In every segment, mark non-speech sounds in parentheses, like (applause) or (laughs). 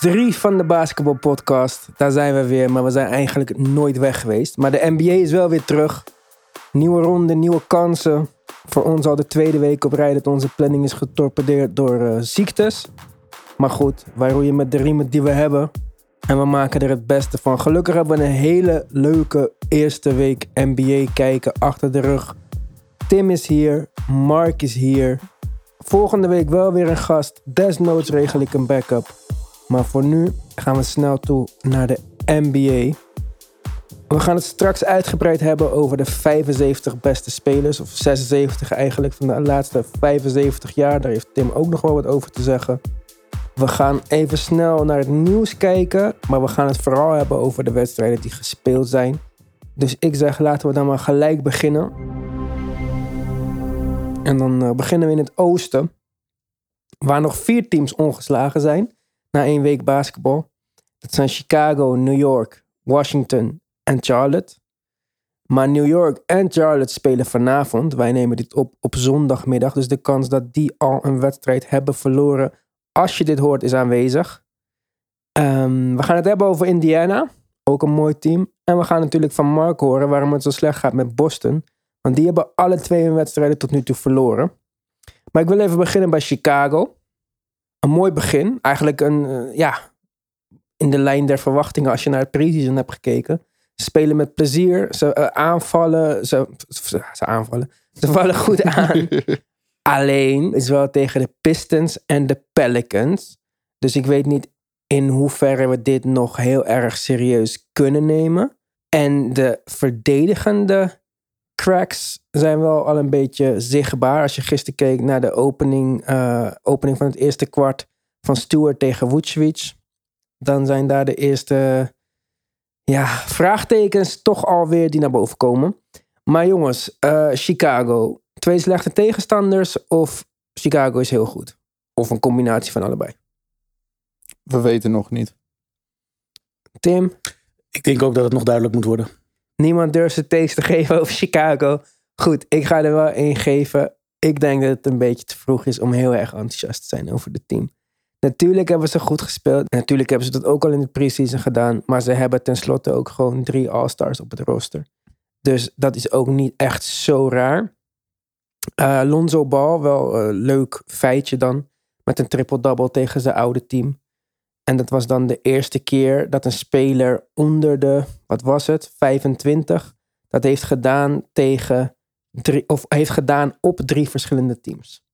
3 van de Basketball Podcast. Daar zijn we weer, maar we zijn eigenlijk nooit weg geweest. Maar de NBA is wel weer terug. Nieuwe ronde, nieuwe kansen. Voor ons al de tweede week op rij dat onze planning is getorpedeerd door eh, ziektes. Maar goed, wij roeien met de riemen die we hebben. En we maken er het beste van. Gelukkig hebben we een hele leuke eerste week NBA kijken achter de rug. Tim is hier, Mark is hier. Volgende week wel weer een gast. Desnoods regel ik een backup. Maar voor nu gaan we snel toe naar de NBA. We gaan het straks uitgebreid hebben over de 75 beste spelers. Of 76 eigenlijk van de laatste 75 jaar. Daar heeft Tim ook nog wel wat over te zeggen. We gaan even snel naar het nieuws kijken. Maar we gaan het vooral hebben over de wedstrijden die gespeeld zijn. Dus ik zeg laten we dan maar gelijk beginnen. En dan uh, beginnen we in het oosten. Waar nog vier teams ongeslagen zijn. Na één week basketbal. Dat zijn Chicago, New York, Washington en Charlotte. Maar New York en Charlotte spelen vanavond. Wij nemen dit op op zondagmiddag. Dus de kans dat die al een wedstrijd hebben verloren. Als je dit hoort, is aanwezig. Um, we gaan het hebben over Indiana. Ook een mooi team. En we gaan natuurlijk van Mark horen waarom het zo slecht gaat met Boston. Want die hebben alle twee hun wedstrijden tot nu toe verloren. Maar ik wil even beginnen bij Chicago. Een mooi begin. Eigenlijk een, uh, ja, in de lijn der verwachtingen als je naar het preseason hebt gekeken. Ze spelen met plezier. Ze uh, aanvallen. Ze, ze aanvallen. Ze (laughs) vallen goed aan. (laughs) Alleen is wel tegen de Pistons en de Pelicans. Dus ik weet niet in hoeverre we dit nog heel erg serieus kunnen nemen. En de verdedigende cracks zijn wel al een beetje zichtbaar. Als je gisteren keek naar de opening, uh, opening van het eerste kwart van Stewart tegen Vucevic. Dan zijn daar de eerste ja, vraagtekens toch alweer die naar boven komen. Maar jongens, uh, Chicago. Twee slechte tegenstanders of Chicago is heel goed? Of een combinatie van allebei? We weten nog niet. Tim? Ik denk ook dat het nog duidelijk moet worden. Niemand durft takes te geven over Chicago. Goed, ik ga er wel één geven. Ik denk dat het een beetje te vroeg is om heel erg enthousiast te zijn over het team. Natuurlijk hebben ze goed gespeeld. Natuurlijk hebben ze dat ook al in de preseason gedaan. Maar ze hebben tenslotte ook gewoon drie All-Stars op het roster. Dus dat is ook niet echt zo raar. Uh, Lonzo Ball, wel een leuk feitje dan. Met een triple-double tegen zijn oude team. En dat was dan de eerste keer dat een speler onder de, wat was het, 25, dat heeft gedaan tegen drie, of heeft gedaan op drie verschillende teams.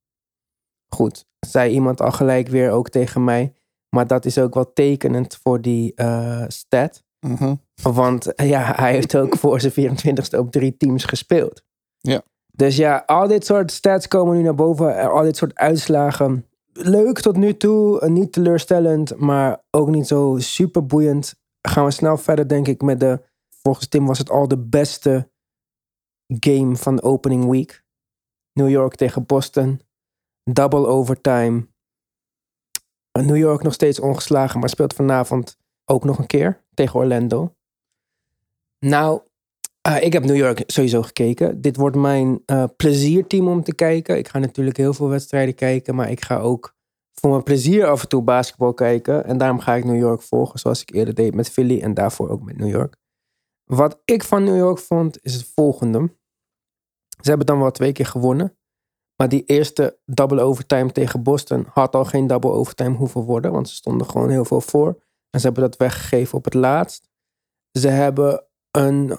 Goed, zei iemand al gelijk weer ook tegen mij. Maar dat is ook wel tekenend voor die uh, stat. Mm -hmm. Want ja, hij heeft ook voor zijn 24ste op drie teams gespeeld. Ja. Dus ja, al dit soort stats komen nu naar boven. Al dit soort uitslagen leuk tot nu toe. Niet teleurstellend, maar ook niet zo super boeiend. Gaan we snel verder, denk ik, met de. Volgens Tim was het al de beste game van de opening week. New York tegen Boston. Double overtime. New York nog steeds ongeslagen, maar speelt vanavond ook nog een keer tegen Orlando. Nou, uh, ik heb New York sowieso gekeken. Dit wordt mijn uh, plezierteam om te kijken. Ik ga natuurlijk heel veel wedstrijden kijken, maar ik ga ook voor mijn plezier af en toe basketbal kijken. En daarom ga ik New York volgen, zoals ik eerder deed met Philly en daarvoor ook met New York. Wat ik van New York vond, is het volgende. Ze hebben dan wel twee keer gewonnen. Maar die eerste double overtime tegen Boston had al geen double overtime hoeven worden, want ze stonden gewoon heel veel voor. En ze hebben dat weggegeven op het laatst. Ze hebben een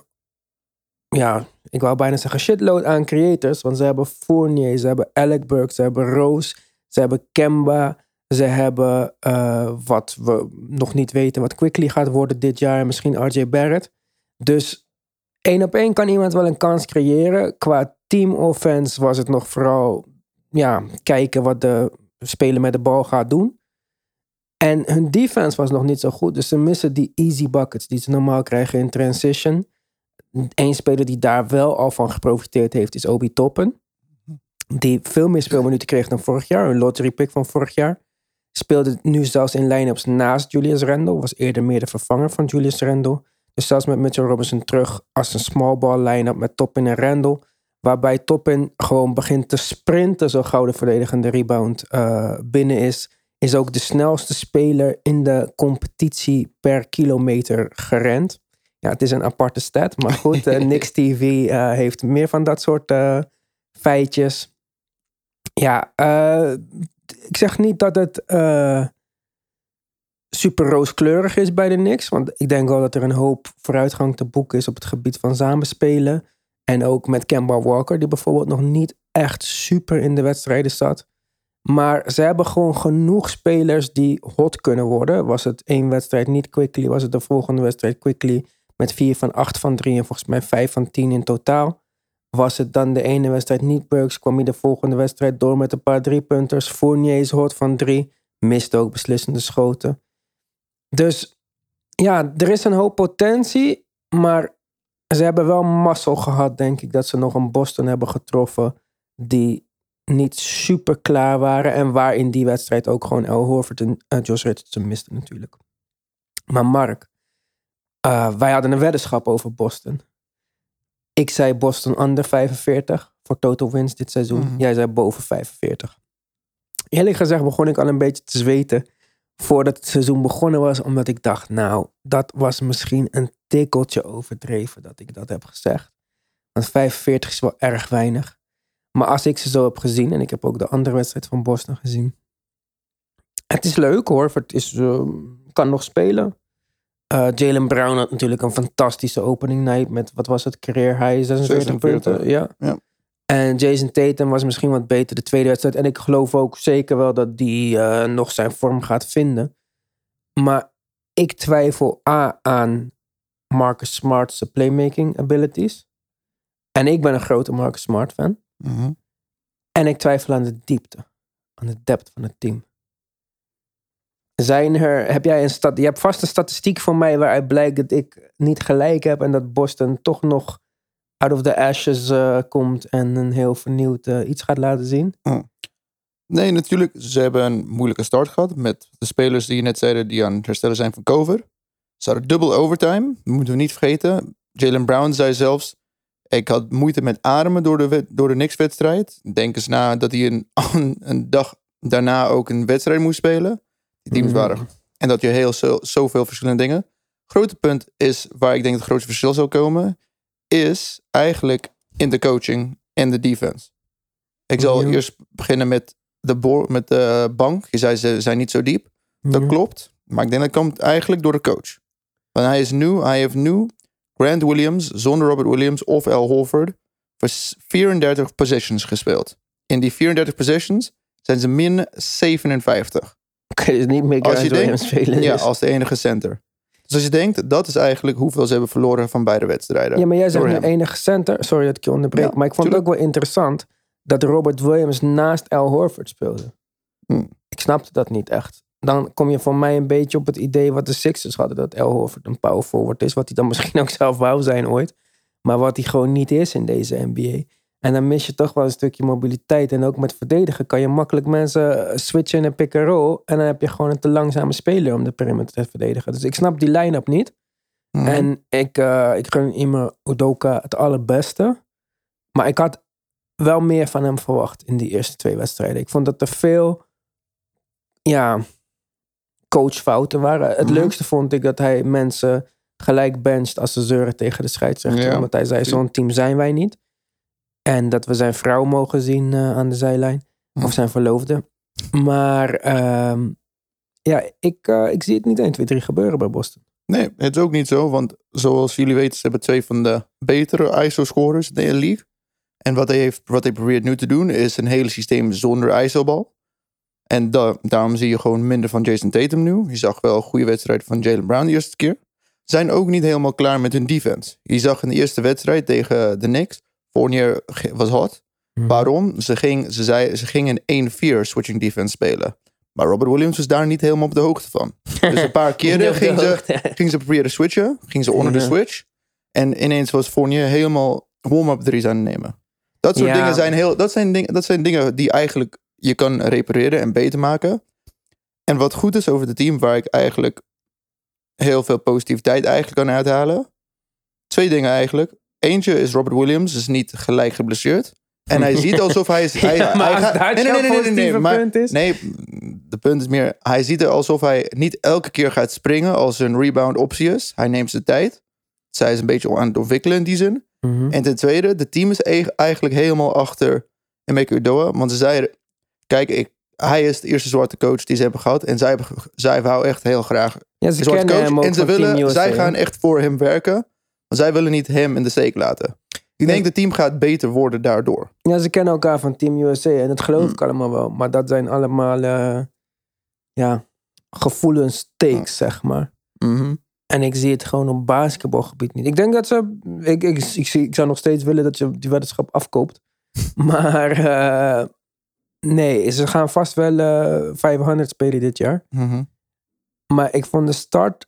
ja, ik wou bijna zeggen shitload aan creators. Want ze hebben Fournier, ze hebben Alec Burke, ze hebben Rose, ze hebben Kemba. Ze hebben uh, wat we nog niet weten, wat Quickly gaat worden dit jaar. Misschien RJ Barrett. Dus één op één kan iemand wel een kans creëren. Qua team offense was het nog vooral ja, kijken wat de speler met de bal gaat doen. En hun defense was nog niet zo goed. Dus ze missen die easy buckets die ze normaal krijgen in transition. Eén speler die daar wel al van geprofiteerd heeft is Obi Toppen. Die veel meer speelminuten kreeg dan vorig jaar. Een lottery pick van vorig jaar. Speelde nu zelfs in line-ups naast Julius Randle. Was eerder meer de vervanger van Julius Randle. Dus zelfs met Mitchell Robinson terug als een small ball line-up met Toppin en Randle. Waarbij Toppin gewoon begint te sprinten zo gauw de verdedigende rebound uh, binnen is. is ook de snelste speler in de competitie per kilometer gerend. Ja, het is een aparte stat, maar (laughs) goed, eh, Nix TV eh, heeft meer van dat soort eh, feitjes. Ja, ik zeg niet dat het super rooskleurig is bij de Knicks, want ik denk wel dat er een hoop vooruitgang te boeken is op het gebied van samenspelen. En ook met Kemba Walker, die bijvoorbeeld nog niet echt super in de wedstrijden zat. Maar ze hebben gewoon genoeg spelers die hot kunnen worden. Was het één wedstrijd niet quickly, was het de volgende wedstrijd quickly met 4 van 8 van 3 en volgens mij 5 van 10 in totaal. Was het dan de ene wedstrijd niet Burks, kwam hij de volgende wedstrijd door met een paar driepunters. Fournier is hot van 3, miste ook beslissende schoten. Dus ja, er is een hoop potentie, maar ze hebben wel mazzel gehad, denk ik, dat ze nog een Boston hebben getroffen die niet super klaar waren. En waar in die wedstrijd ook gewoon El Horford en uh, Josh Richardson misten natuurlijk. Maar Mark, uh, wij hadden een weddenschap over Boston. Ik zei Boston onder 45 voor total wins dit seizoen. Mhm. Jij zei boven 45. Eerlijk gezegd begon ik al een beetje te zweten voordat het seizoen begonnen was. Omdat ik dacht, nou, dat was misschien een tikkeltje overdreven dat ik dat heb gezegd. Want 45 is wel erg weinig. Maar als ik ze zo heb gezien, en ik heb ook de andere wedstrijd van Boston gezien. Het is leuk hoor. Het is, uh, kan nog spelen. Uh, Jalen Brown had natuurlijk een fantastische opening night met, wat was het, career high 46 punten. Ja. ja. En Jason Tatum was misschien wat beter de tweede wedstrijd. En ik geloof ook zeker wel dat die uh, nog zijn vorm gaat vinden. Maar ik twijfel A aan Marcus Smart's playmaking abilities. En ik ben een grote Marcus Smart fan. Mm -hmm. En ik twijfel aan de diepte, aan de depth van het team. Zijn er, heb jij een stad, je hebt vast een statistiek voor mij waaruit blijkt dat ik niet gelijk heb en dat Boston toch nog out of the ashes uh, komt en een heel vernieuwd uh, iets gaat laten zien? Oh. Nee, natuurlijk. Ze hebben een moeilijke start gehad met de spelers die je net zeiden die aan het herstellen zijn van cover. Ze hadden dubbel overtime, moeten we niet vergeten. Jalen Brown zei zelfs, ik had moeite met ademen door de, door de Knicks-wedstrijd. Denk eens na dat hij een, (laughs) een dag daarna ook een wedstrijd moest spelen. Teams mm -hmm. waren. En dat je heel zo, zoveel verschillende dingen. Grote punt is, waar ik denk het grootste verschil zal komen, is eigenlijk in de coaching en de defense. Ik zal Ja. eerst beginnen met de, met de bank. Je zei ze zijn niet zo diep. Dat Ja. klopt. Maar ik denk dat komt eigenlijk door de coach. Want hij is nieuw. Hij heeft nu Grant Williams zonder Robert Williams of Al Horford voor 34 possessions gespeeld. In die 34 possessions zijn ze min 57. (laughs) Oké, dus niet meer Als je denkt- Williams spelen. Ja, dus. als de enige center. Dus als je denkt, dat is eigenlijk hoeveel ze hebben verloren van beide wedstrijden. Ja, maar jij zegt nu enige center. Sorry dat ik je onderbreek. Ja, maar ik vond het ook wel interessant dat Robert Williams naast Al Horford speelde. Hm. Ik snapte dat niet echt. Dan kom je voor mij een beetje op het idee wat de Sixers hadden. Dat Al Horford een power forward is. Wat hij dan (laughs) misschien ook zelf wou zijn ooit. Maar wat hij gewoon niet is in deze NBA. En dan mis je toch wel een stukje mobiliteit. En ook met verdedigen kan je makkelijk mensen eh, switchen in een pick-and-roll. En dan heb je gewoon een te langzame speler om de perimeter te verdedigen. Dus ik snap die line-up niet. Mhm. En ik, eh ik gun Ime Udoka het allerbeste. Maar ik had wel meer van hem verwacht in die eerste twee wedstrijden. Ik vond dat er veel ja, coachfouten waren. Het Mhm. leukste vond ik dat hij mensen gelijk benched als ze zeuren tegen de scheidsrechter. Ja. Omdat hij zei, zo'n team zijn wij niet. En dat we zijn vrouw mogen zien eh, aan de zijlijn. Mhm. Of zijn verloofde. Maar ehm, ja, ik, eh, ik zie het niet 1, 2, 3 gebeuren bij Boston. Nee, het is ook niet zo. Want zoals jullie weten, ze hebben twee van de betere ISO-scorers in de league. En wat hij, heeft, wat hij probeert nu te doen, is een hele systeem zonder ISO-bal. En da- daarom zie je gewoon minder van Jason Tatum nu. Je zag wel een goede wedstrijd van Jalen Brown de eerste keer. Zijn ook niet helemaal klaar met hun defense. Je zag in de eerste wedstrijd tegen de Knicks, Fournier was hot. Waarom? Ze, ging, ze, zei, ze gingen een 1-4 switching defense spelen. Maar Robert Williams was daar niet helemaal op de hoogte van. Dus een paar (laughs) keren ging ze, ging ze proberen switchen. Ging ze onder de switch. En ineens was Fournier helemaal warm-up drie's aan het nemen. Dat soort Ja. dingen zijn heel... Dat zijn, dingen, dat zijn dingen die eigenlijk je kan repareren en beter maken. En wat goed is over het team, waar ik eigenlijk heel veel positiviteit eigenlijk kan uithalen. Twee dingen eigenlijk. Eentje is Robert Williams is niet gelijk geblesseerd. En hij ziet alsof hij... (laughs) Hij, Ja, maar hij als gaat- jouw positieve maar- punt is? Nee, de punt is meer... Hij ziet er alsof hij niet elke keer gaat springen als een rebound optie is. Hij neemt zijn tijd. Zij is een beetje aan het ontwikkelen in die zin. Mhm. En ten tweede, de team is e- eigenlijk helemaal achter Emeka Udoa. Want ze zeiden, kijk, ik, hij is de eerste zwarte coach die ze hebben gehad. En zij, zij wou echt heel graag Ja, een ze zwarte kennen coach. En ze willen, USA, zij gaan echt voor hem werken. Want zij willen niet hem in de steek laten. Ik denk, het team gaat beter worden daardoor. Ja, ze kennen elkaar van Team USA en dat geloof Mm. ik allemaal wel. Maar dat zijn allemaal, eh, ja, gevoelens takes, zeg maar. Mhm. En ik zie het gewoon op basketbalgebied niet. Ik denk dat ze. Ik, ik, ik, zie, ik zou nog steeds willen dat je die weddenschap afkoopt. (laughs) Maar eh, nee, ze gaan vast wel eh 500 spelen dit jaar. Mhm. Maar ik vond de start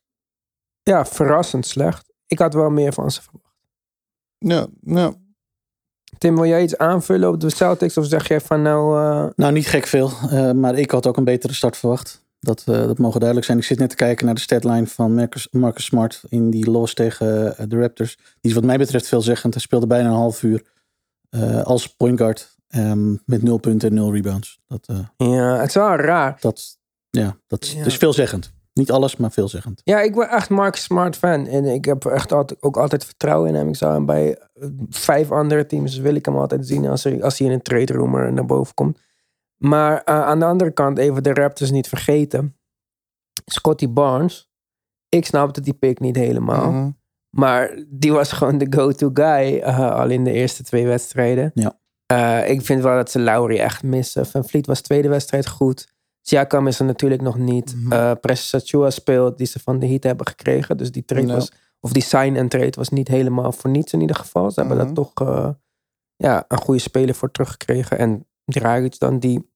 ja, verrassend slecht. Ik had wel meer van ze verwacht. Ja, ja. Tim, wil jij iets aanvullen op de Celtics? Of zeg jij van nou... eh, Nou, niet gek veel. eh, maar ik had ook een betere start verwacht. Dat, eh, dat mogen duidelijk zijn. Ik zit net te kijken naar de statline van Marcus, Marcus Smart in die loss tegen de Raptors. Die is wat mij betreft veelzeggend. Hij speelde bijna een half uur eh, als point guard ehm, met nul punten en nul rebounds. Dat, eh, ja, het is wel raar. dat, ja, dat is, Ja. dat is veelzeggend. Niet alles, maar veelzeggend. Ja, ik ben echt Mark Smart fan. En ik heb echt altijd, ook altijd vertrouwen in hem. Ik zou hem bij eh, vijf andere teams wil ik hem altijd zien als, er, als hij in een trade rumor naar boven komt. Maar eh, aan de andere kant, even de Raptors niet vergeten. Scotty Barnes. Ik snapte die pick niet helemaal. Mhm. Maar die was gewoon de go-to guy uh, al in de eerste twee wedstrijden. Ja. Uh, ik vind wel dat ze Lowry echt missen. Van Vliet was tweede wedstrijd goed. Siakam is er natuurlijk nog niet. Mhm. Uh, Precious Achua speelt, die ze van de Heat hebben gekregen. Dus die trade was, of die sign en trade was niet helemaal voor niets in ieder geval. Ze hebben Mhm. daar toch uh, ja, een goede speler voor teruggekregen. En Dragic dan, die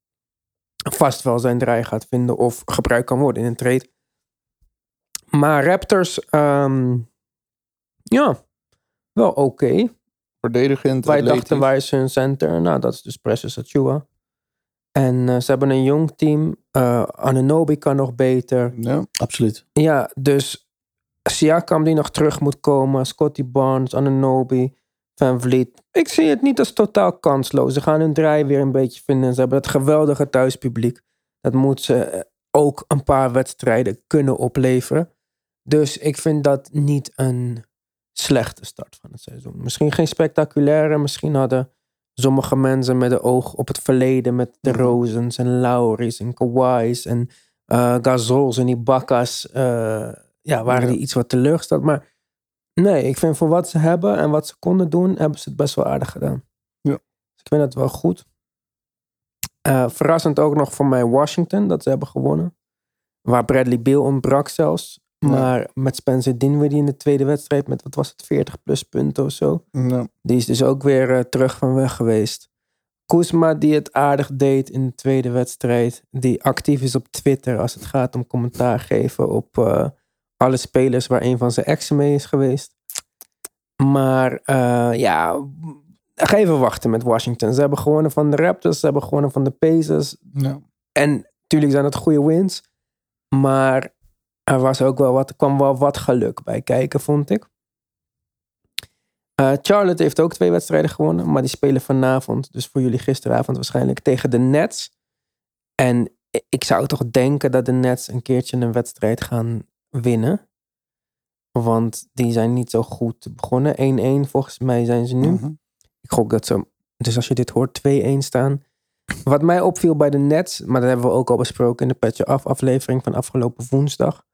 vast wel zijn draai gaat vinden of gebruikt kan worden in een trade. Maar Raptors, ehm, ja, wel oké. Verdedigend, Wij atletisch. dachten, is hun center? Nou, dat is dus Precious Achua. En eh, ze hebben een jong team. Uh, Ananobi kan nog beter. Ja. Absoluut. Ja, dus Siakam die nog terug moet komen. Scotty Barnes, Ananobi, Van Vliet. Ik zie het niet als totaal kansloos. Ze gaan hun draai weer een beetje vinden. Ze hebben het geweldige thuispubliek. Dat moet ze eh, ook een paar wedstrijden kunnen opleveren. Dus ik vind dat niet een slechte start van het seizoen. Misschien geen spectaculaire. Misschien hadden sommige mensen met de oog op het verleden. Met de Mhm. Rosens en Lowry's en Kawhi's en uh, Gazols en Ibaka's. Uh, ja, waren die iets wat teleurgesteld. Maar nee, ik vind voor wat ze hebben en wat ze konden doen, hebben ze het best wel aardig gedaan. Ja. Dus ik vind het wel goed. Uh, verrassend ook nog voor mij Washington, dat ze hebben gewonnen. Waar Bradley Beal ontbrak zelfs. Ja. Maar met Spencer Dinwiddie in de tweede wedstrijd met, wat was het, 40 plus punten of zo. Ja. Die is dus ook weer uh, terug van weg geweest. Kuzma die het aardig deed in de tweede wedstrijd. Die actief is op Twitter als het gaat om commentaar geven op uh, alle spelers waar een van zijn exen mee is geweest. Maar uh, ja, ga even wachten met Washington. Ze hebben gewonnen van de Raptors, ze hebben gewonnen van de Pacers. Ja. En natuurlijk zijn het goede wins. Maar er was ook wel wat, kwam wel wat geluk bij kijken, vond ik. Uh, Charlotte heeft ook twee wedstrijden gewonnen, maar die spelen vanavond, dus voor jullie gisteravond waarschijnlijk, tegen de Nets. En ik zou toch denken dat de Nets een keertje een wedstrijd gaan winnen. Want die zijn niet zo goed begonnen. 1-1 volgens mij zijn ze nu. Mhm. Ik gok dat ze, dus als je dit hoort, 2-1 staan. Wat mij opviel bij de Nets, maar dat hebben we ook al besproken in de Petje Af aflevering van afgelopen woensdag,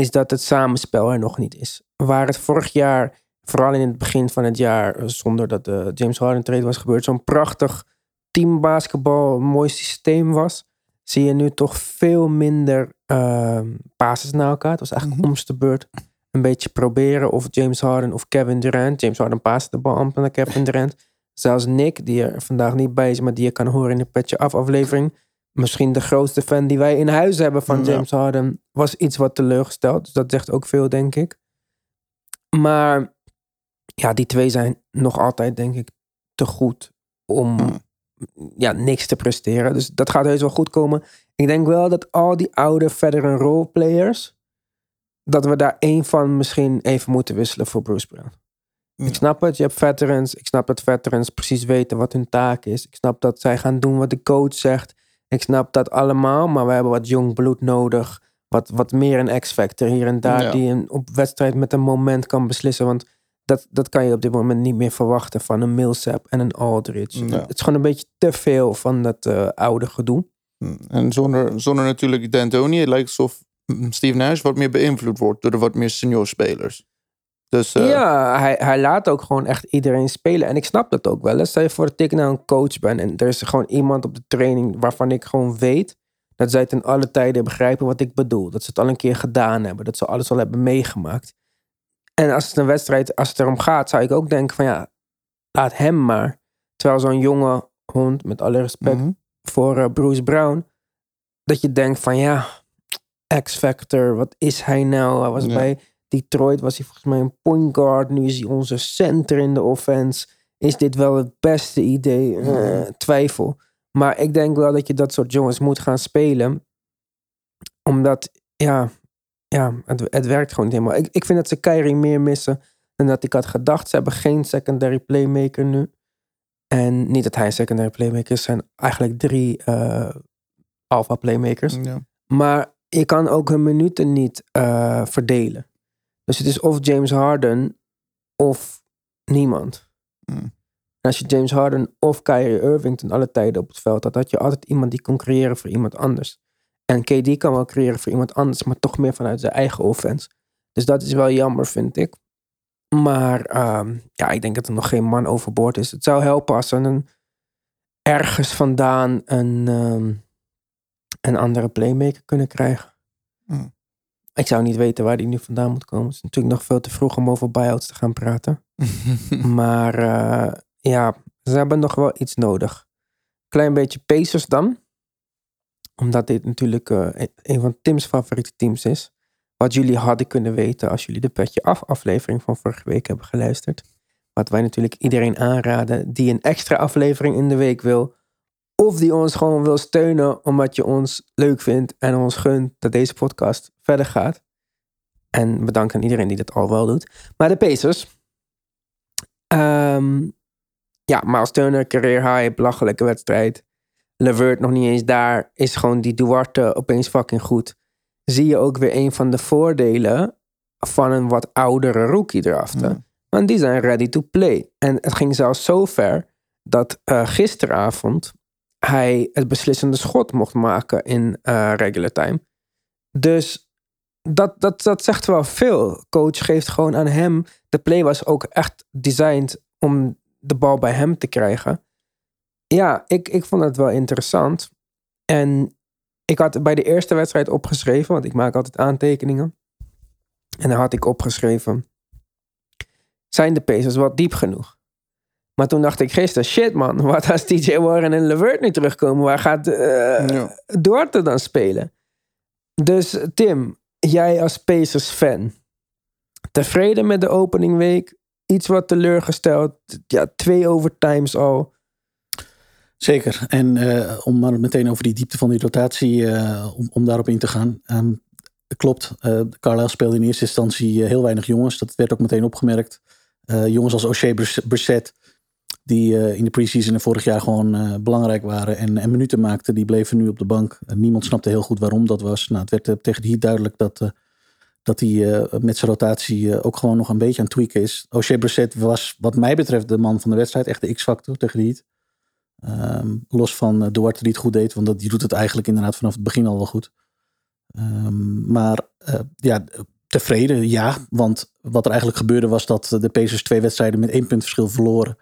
is dat het samenspel er nog niet is. Waar het vorig jaar, vooral in het begin van het jaar, zonder dat de James Harden trade was gebeurd, zo'n prachtig teambasketbal, mooi systeem was, zie je nu toch veel minder uh, passes naar elkaar. Het was eigenlijk om de beurt een beetje proberen of James Harden of Kevin Durant. James Harden paste de bal amper naar Kevin Durant. Zelfs Nick, die er vandaag niet bij is, maar die je kan horen in de Petje Af aflevering. Misschien de grootste fan die wij in huis hebben van Ja. James Harden. Was iets wat teleurgesteld. Dus dat zegt ook veel, denk ik. Maar ja, die twee zijn nog altijd, denk ik, te goed om Hmm. ja, niks te presteren. Dus dat gaat heus wel goed komen. Ik denk wel dat al die oude veteran roleplayers... dat we daar één van misschien even moeten wisselen voor Bruce Brown. Ik snap het, je hebt veterans. Ik snap dat veterans precies weten wat hun taak is. Ik snap dat zij gaan doen wat de coach zegt. Ik snap dat allemaal, maar we hebben wat jong bloed nodig. Wat, wat meer een X-factor hier en daar, Ja. die een op wedstrijd met een moment kan beslissen. Want dat, dat kan je op dit moment niet meer verwachten van een Millsap en een Aldridge. Ja. Het is gewoon een beetje te veel van dat eh, oude gedoe. Mm, En zonder, zonder natuurlijk D'Antoni, het lijkt alsof mm, Steve Nash wat meer beïnvloed wordt door de wat meer senior spelers. Dus eh, Ja, hij, hij laat ook gewoon echt iedereen spelen. En ik snap dat ook wel. hè. Stel je voor dat ik nou een coach ben en er is gewoon iemand op de training waarvan ik gewoon weet dat zij ten alle tijden begrijpen wat ik bedoel. Dat ze het al een keer gedaan hebben. Dat ze alles al hebben meegemaakt. En als het een wedstrijd, als het erom gaat, zou ik ook denken van ja, laat hem maar. Terwijl zo'n jonge hond, met alle respect mhm. voor eh, Bruce Brown, dat je denkt van ja, X-Factor, wat is hij nou? Hij was Ja. bij Detroit, was hij volgens mij een point guard. Nu is hij onze center in de offense. Is dit wel het beste idee? Eh, twijfel. Maar ik denk wel dat je dat soort jongens moet gaan spelen. Omdat, ja, ja het, het werkt gewoon niet helemaal. Ik, ik vind dat ze Kyrie meer missen dan dat ik had gedacht. Ze hebben geen secondary playmaker nu. En niet dat hij secondary playmaker is. zijn eigenlijk drie eh alpha playmakers. ja. Maar je kan ook hun minuten niet eh, verdelen. Dus het is of James Harden of niemand. Mm. En als je James Harden of Kyrie Irving ten alle tijden op het veld had, had je altijd iemand die kon creëren voor iemand anders. En KD kan wel creëren voor iemand anders, maar toch meer vanuit zijn eigen offense. Dus dat is wel jammer, vind ik. Maar ehm, ja, ik denk dat er nog geen man overboord is. Het zou helpen als ze een, ergens vandaan een, ehm, een andere playmaker kunnen krijgen. Hmm. Ik zou niet weten waar die nu vandaan moet komen. Het is natuurlijk nog veel te vroeg om over buyouts te gaan praten. (laughs) Maar eh, ja, ze hebben nog wel iets nodig. Klein beetje Pacers dan. Omdat dit natuurlijk eh, een van Tim's favoriete teams is. Wat jullie hadden kunnen weten als jullie de Petje Af aflevering van vorige week hebben geluisterd. Wat wij natuurlijk iedereen aanraden die een extra aflevering in de week wil. Of die ons gewoon wil steunen omdat je ons leuk vindt en ons gunt dat deze podcast verder gaat. En bedankt aan iedereen die dat al wel doet. Maar de Pacers. Ehm, ja, Miles Turner, career high, belachelijke wedstrijd. Levert nog niet eens daar. Is gewoon die Duarte opeens fucking goed. Zie je ook weer een van de voordelen van een wat oudere rookie erachter. Ja. Want die zijn ready to play. En het ging zelfs zo ver dat eh, gisteravond hij het beslissende schot mocht maken in eh, regular time. Dus dat, dat, dat zegt wel veel. Coach geeft gewoon aan hem. De play was ook echt designed om de bal bij hem te krijgen. Ja, ik, ik vond het wel interessant. En ik had bij de eerste wedstrijd opgeschreven, want ik maak altijd aantekeningen. En dan had ik opgeschreven: zijn de Pacers wat diep genoeg? Maar toen dacht ik gisteren, shit man, wat als TJ Warren en Levert nu terugkomen? Waar gaat Ja. Duarte dan spelen? Dus Tim, jij als Pacers fan, tevreden met de opening week? Iets wat teleurgesteld? Ja, twee overtimes al. Zeker. En eh, om maar meteen over die diepte van die rotatie, eh, om, daarop in te gaan. Ehm, klopt, eh Carlisle speelde in eerste instantie heel weinig jongens. Dat werd ook meteen opgemerkt. Jongens als O'Shea Bris- Brissett, die eh, in de preseason en vorig jaar gewoon eh, belangrijk waren en, en minuten maakten, die bleven nu op de bank. Niemand snapte heel goed waarom dat was. Nou, het werd eh, tegen de Heat duidelijk dat, dat hij met zijn rotatie ook gewoon nog een beetje aan het tweaken is. O'Shea Brissett was wat mij betreft de man van de wedstrijd. Echt de X-factor tegen de Heat. Ehm, los van Duarte die het goed deed, want dat, die doet het eigenlijk inderdaad vanaf het begin al wel goed. Ehm, maar ja, tevreden, ja. Want wat er eigenlijk gebeurde was dat de Pacers twee wedstrijden met één punt verschil verloren.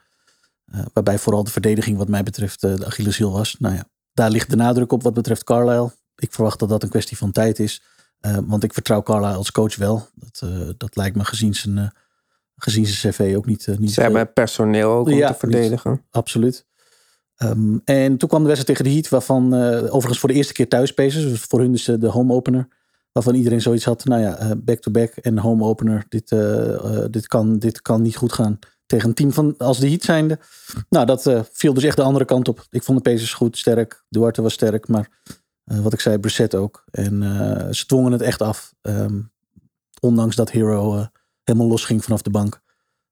Uh, waarbij vooral de verdediging wat mij betreft uh, de Achilleshiel was. Nou ja, daar ligt de nadruk op wat betreft Carlisle. Ik verwacht dat dat een kwestie van tijd is. Uh, want ik vertrouw Carlisle als coach wel. Dat, dat lijkt me gezien zijn, gezien zijn cv ook niet... niet Ze hebben personeel ook om ja, te verdedigen. Niet, absoluut. Um, en toen kwam de wedstrijd tegen de Heat, waarvan overigens voor de eerste keer thuis Pacers, dus voor hun dus de home opener, waarvan iedereen zoiets had, nou ja, back-to-back uh, en home opener, dit, dit, kan, dit kan niet goed gaan tegen een team van, als de Heat zijnde. Nou, dat uh, viel dus echt de andere kant op. Ik vond de Pacers goed, sterk, Duarte was sterk, maar uh, wat ik zei, Brissett ook. En uh, ze dwongen het echt af, um, ondanks dat Hero helemaal los ging vanaf de bank.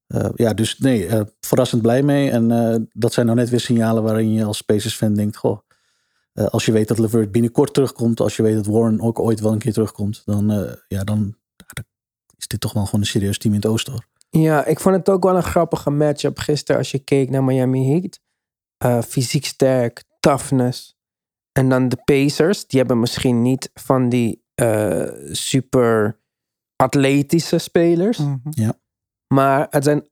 Eh, ja, dus nee, eh, verrassend blij mee. En eh, dat zijn nou net weer signalen waarin je als Pacers fan denkt, goh, eh, als je weet dat Levert binnenkort terugkomt, als je weet dat Warren ook ooit wel een keer terugkomt, dan, eh, ja, dan is dit toch wel gewoon een serieus team in het oosten. Ja, ik vond het ook wel een grappige matchup gisteren als je keek naar Miami Heat. Eh, fysiek sterk, toughness. En dan de Pacers, die hebben misschien niet van die eh, super atletische spelers. Mhm. Maar het zijn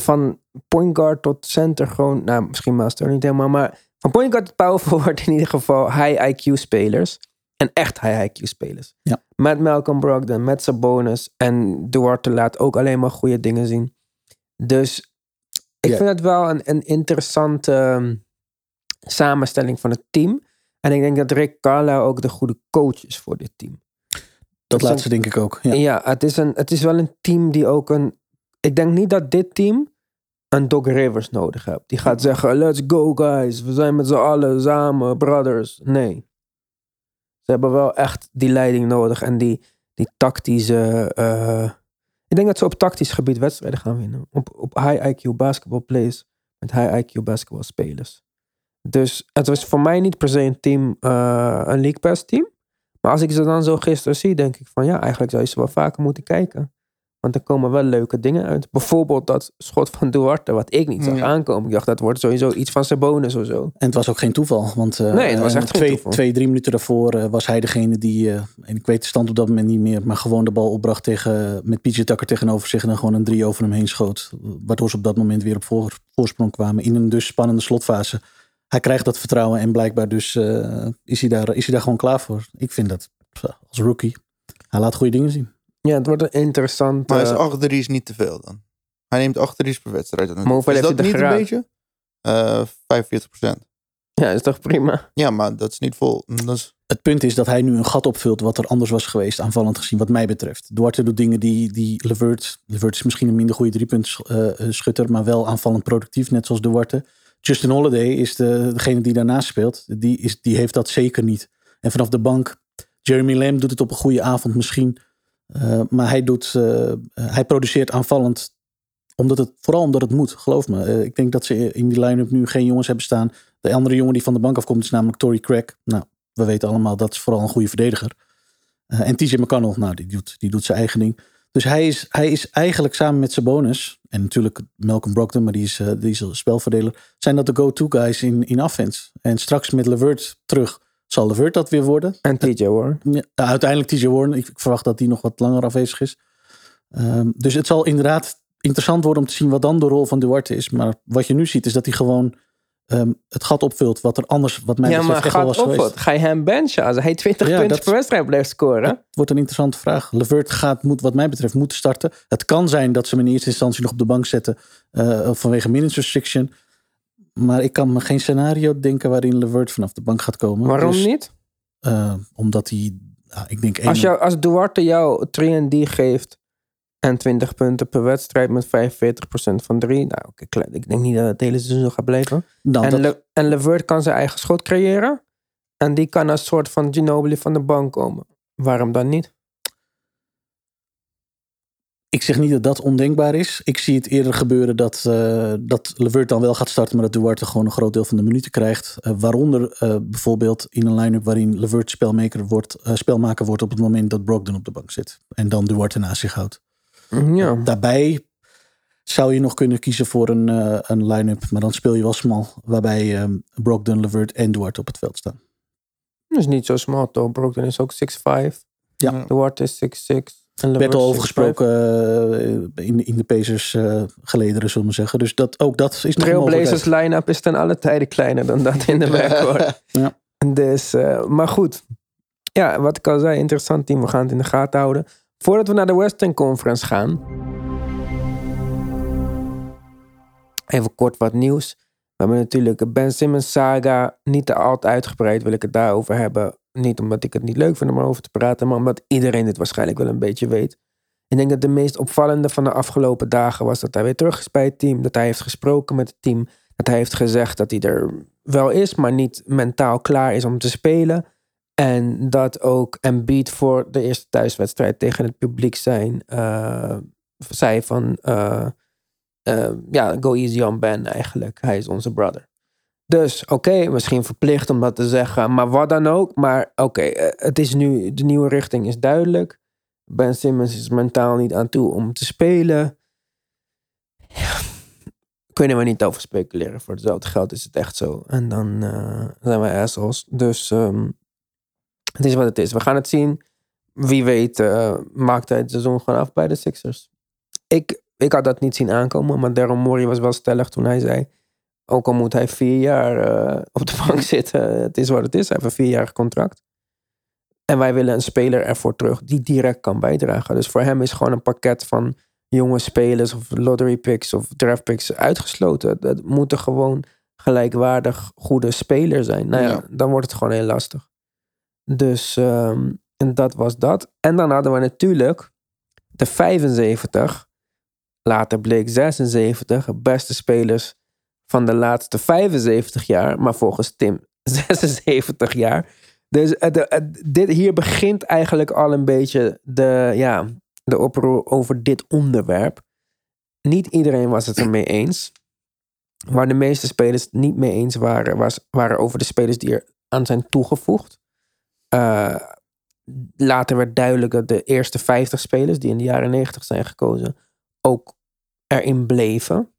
van point guard tot center gewoon, nou misschien master niet helemaal, maar van point guard tot power forward in ieder geval high IQ spelers. En echt high IQ spelers. Ja. Met Malcolm Brogdon, met Sabonis en Duarte laat ook alleen maar goede dingen zien. Dus ik vind het wel een, een interessante ehm, samenstelling van het team. En ik denk dat Rick Carlisle ook de goede coach is voor dit team. Dat laatste denk ik ook. Ja. Ja, het, is een, het is wel een team die ook een. Ik denk niet dat dit team een Doc Rivers nodig heeft. Die gaat zeggen: Let's go, guys. We zijn met z'n allen samen, brothers. Nee. Ze hebben wel echt die leiding nodig en die, die tactische. eh, ik denk dat ze op tactisch gebied wedstrijden gaan winnen. Op, op high IQ basketball plays met high IQ basketball spelers. Dus het was voor mij niet per se een team, eh, een League Pass team. Maar als ik ze dan zo gisteren zie, denk ik van ja, eigenlijk zou je ze wel vaker moeten kijken. Want er komen wel leuke dingen uit. Bijvoorbeeld dat schot van Duarte, wat ik niet zag Ja. aankomen. Ik dacht, dat wordt sowieso iets van Sabonis of zo. En het was ook geen toeval. Want eh, Nee, het was echt twee, drie minuten daarvoor eh, was hij degene die, eh, en ik weet de stand op dat moment niet meer, maar gewoon de bal opbracht tegen, met PJ Tucker tegenover zich en dan gewoon een drie over hem heen schoot. Waardoor ze op dat moment weer op voor, voorsprong kwamen in een dus spannende slotfase. Hij krijgt dat vertrouwen en blijkbaar dus is, hij daar, is hij daar gewoon klaar voor. Ik vind dat als rookie. Hij laat goede dingen zien. Ja, het wordt een interessant. Maar is eh, 8 3 is niet te veel dan. Hij neemt 8 3's per wedstrijd. Maar hoeveel is heeft dat er niet een beetje? Eh 45% ja, is toch prima. Ja, maar dat is niet vol. Dat is, Het punt is dat hij nu een gat opvult wat er anders was geweest, aanvallend gezien, wat mij betreft. Duarte doet dingen die, die Levert, Levert is misschien een minder goede driepuntschutter, maar wel aanvallend productief, net zoals Duarte. Justin Holiday is de, degene die daarnaast speelt. Die, is, die heeft dat zeker niet. En vanaf de bank, Jeremy Lamb doet het op een goede avond misschien. Eh, maar hij, doet, eh, hij produceert aanvallend omdat het, vooral omdat het moet, geloof me. Eh, ik denk dat ze in die line-up nu geen jongens hebben staan. De andere jongen die van de bank afkomt is namelijk Tory Craig. Nou, we weten allemaal dat is vooral een goede verdediger. Eh, en TJ McConnell, nou, die doet, die doet zijn eigen ding. Dus hij is, hij is eigenlijk samen met Sabonis, en natuurlijk Malcolm Brogdon, maar die is, eh, die is een spelverdeler, zijn dat de go-to guys in, in offense. En straks met Levert terug, zal Levert dat weer worden. En TJ Warren. Ja, uiteindelijk TJ Warren. Ik, ik verwacht dat die nog wat langer afwezig is. Ehm, dus het zal inderdaad interessant worden om te zien wat dan de rol van Duarte is. Maar wat je nu ziet is dat hij gewoon ehm, het gat opvult wat er anders, wat mij Ja, betreft, maar echt wel gaat was op geweest. wat? Ga je hem benchen als hij 20 Ja, punten per wedstrijd blijft scoren? Het wordt een interessante vraag. Levert gaat, moet, wat mij betreft, moeten starten. Het kan zijn dat ze hem in eerste instantie nog op de bank zetten eh, vanwege minutes restriction. Maar ik kan me geen scenario denken waarin Levert vanaf de bank gaat komen. Waarom Dus, niet? eh, omdat hij, nou, ik denk, één- Als, jou, als Duarte jou 3D geeft en 20 punten per wedstrijd met 45% van 3. Nou, ik denk niet dat het hele seizoen zo gaat blijven. nou, en, dat- Le, en Levert kan zijn eigen schot creëren. En die kan als soort van Ginobili van de bank komen. Waarom dan niet? Ik zeg niet dat dat ondenkbaar is. Ik zie het eerder gebeuren dat, eh dat Levert dan wel gaat starten, maar dat Duarte gewoon een groot deel van de minuten krijgt. Eh, waaronder eh, bijvoorbeeld in een line-up waarin Levert spelmaker wordt, eh, spelmaker wordt op het moment dat Brogdon op de bank zit. En dan Duarte naast zich houdt. Ja. Daarbij zou je nog kunnen kiezen voor een, eh, een line-up, maar dan speel je wel smal. Waarbij eh, Brogdon, Levert en Duarte op het veld staan. Dat is niet zo small toch. Brooklyn is ook 6'5. Ja. Duarte is 6'6. Er werd al over 6'5. gesproken eh, in, in de Pacers eh gelederen, zullen we zeggen. Dus dat, ook dat is nog. Trailblazers line-up is ten alle tijden kleiner dan dat in de (laughs) backcourt. Ja. Dus, eh, maar goed. Ja, wat ik al zei, interessant team. We gaan het in de gaten houden. Voordat we naar de Western Conference gaan. Even kort wat nieuws. We hebben natuurlijk de Ben Simmons saga. Niet te al uitgebreid wil ik het daarover hebben. Niet omdat ik het niet leuk vind om erover te praten. Maar omdat iedereen dit waarschijnlijk wel een beetje weet. Ik denk dat de meest opvallende van de afgelopen dagen was dat hij weer terug is bij het team. Dat hij heeft gesproken met het team. Dat hij heeft gezegd dat hij er wel is, maar niet mentaal klaar is om te spelen. En dat ook Embiid voor de eerste thuiswedstrijd tegen het publiek zijn, eh, zei van... eh, eh, ja, go easy on Ben eigenlijk. Hij is onze brother. Dus oké, misschien verplicht om dat te zeggen, maar wat dan ook. Maar oké, eh, het is nu, de nieuwe richting is duidelijk. Ben Simmons is mentaal niet aan toe om te spelen. Kunnen we niet over speculeren. Voor hetzelfde geld is het echt zo. En dan eh, zijn we assholes. Dus ehm, het is wat het is. We gaan het zien. Wie weet eh, maakt hij het seizoen gewoon af bij de Sixers. Ik, ik had dat niet zien aankomen. Maar Daryl Morey was wel stellig toen hij zei... Ook al moet hij vier jaar eh, op de bank (laughs) zitten. Het is wat het is. Hij heeft een vierjarig contract. En wij willen een speler ervoor terug die direct kan bijdragen. Dus voor hem is gewoon een pakket van jonge spelers of lottery picks of draft picks uitgesloten. Dat moeten gewoon gelijkwaardig goede spelers zijn. Nou ja, Ja. dan wordt het gewoon heel lastig. Dus ehm, en dat was dat. En dan hadden we natuurlijk de 75, later bleek 76, beste spelers van de laatste 75 jaar, maar volgens Tim (laughs) 76 jaar. Dus eh, eh, dit, hier begint eigenlijk al een beetje de, ja, de oproer over dit onderwerp. Niet iedereen was het ermee eens. Waar de meeste spelers het niet mee eens waren, was, waren over de spelers die er aan zijn toegevoegd. Eh, later werd duidelijk dat de eerste 50 spelers die in de jaren 90 zijn gekozen ook erin bleven.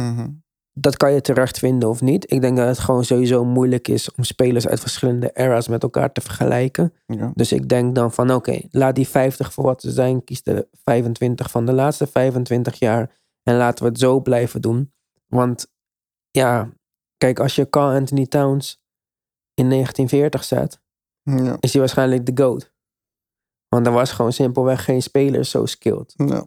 Mhm. Dat kan je terecht vinden of niet. Ik denk dat het gewoon sowieso moeilijk is om spelers uit verschillende eras met elkaar te vergelijken. Ja. Dus ik denk dan van oké, laat die 50 voor wat ze zijn. Kies de 25 van de laatste 25 jaar. En laten we het zo blijven doen. Want ja, kijk, als je Carl Anthony Towns in 1940 zet, Ja. is hij waarschijnlijk de GOAT. Want er was gewoon simpelweg geen speler zo skilled. Ja.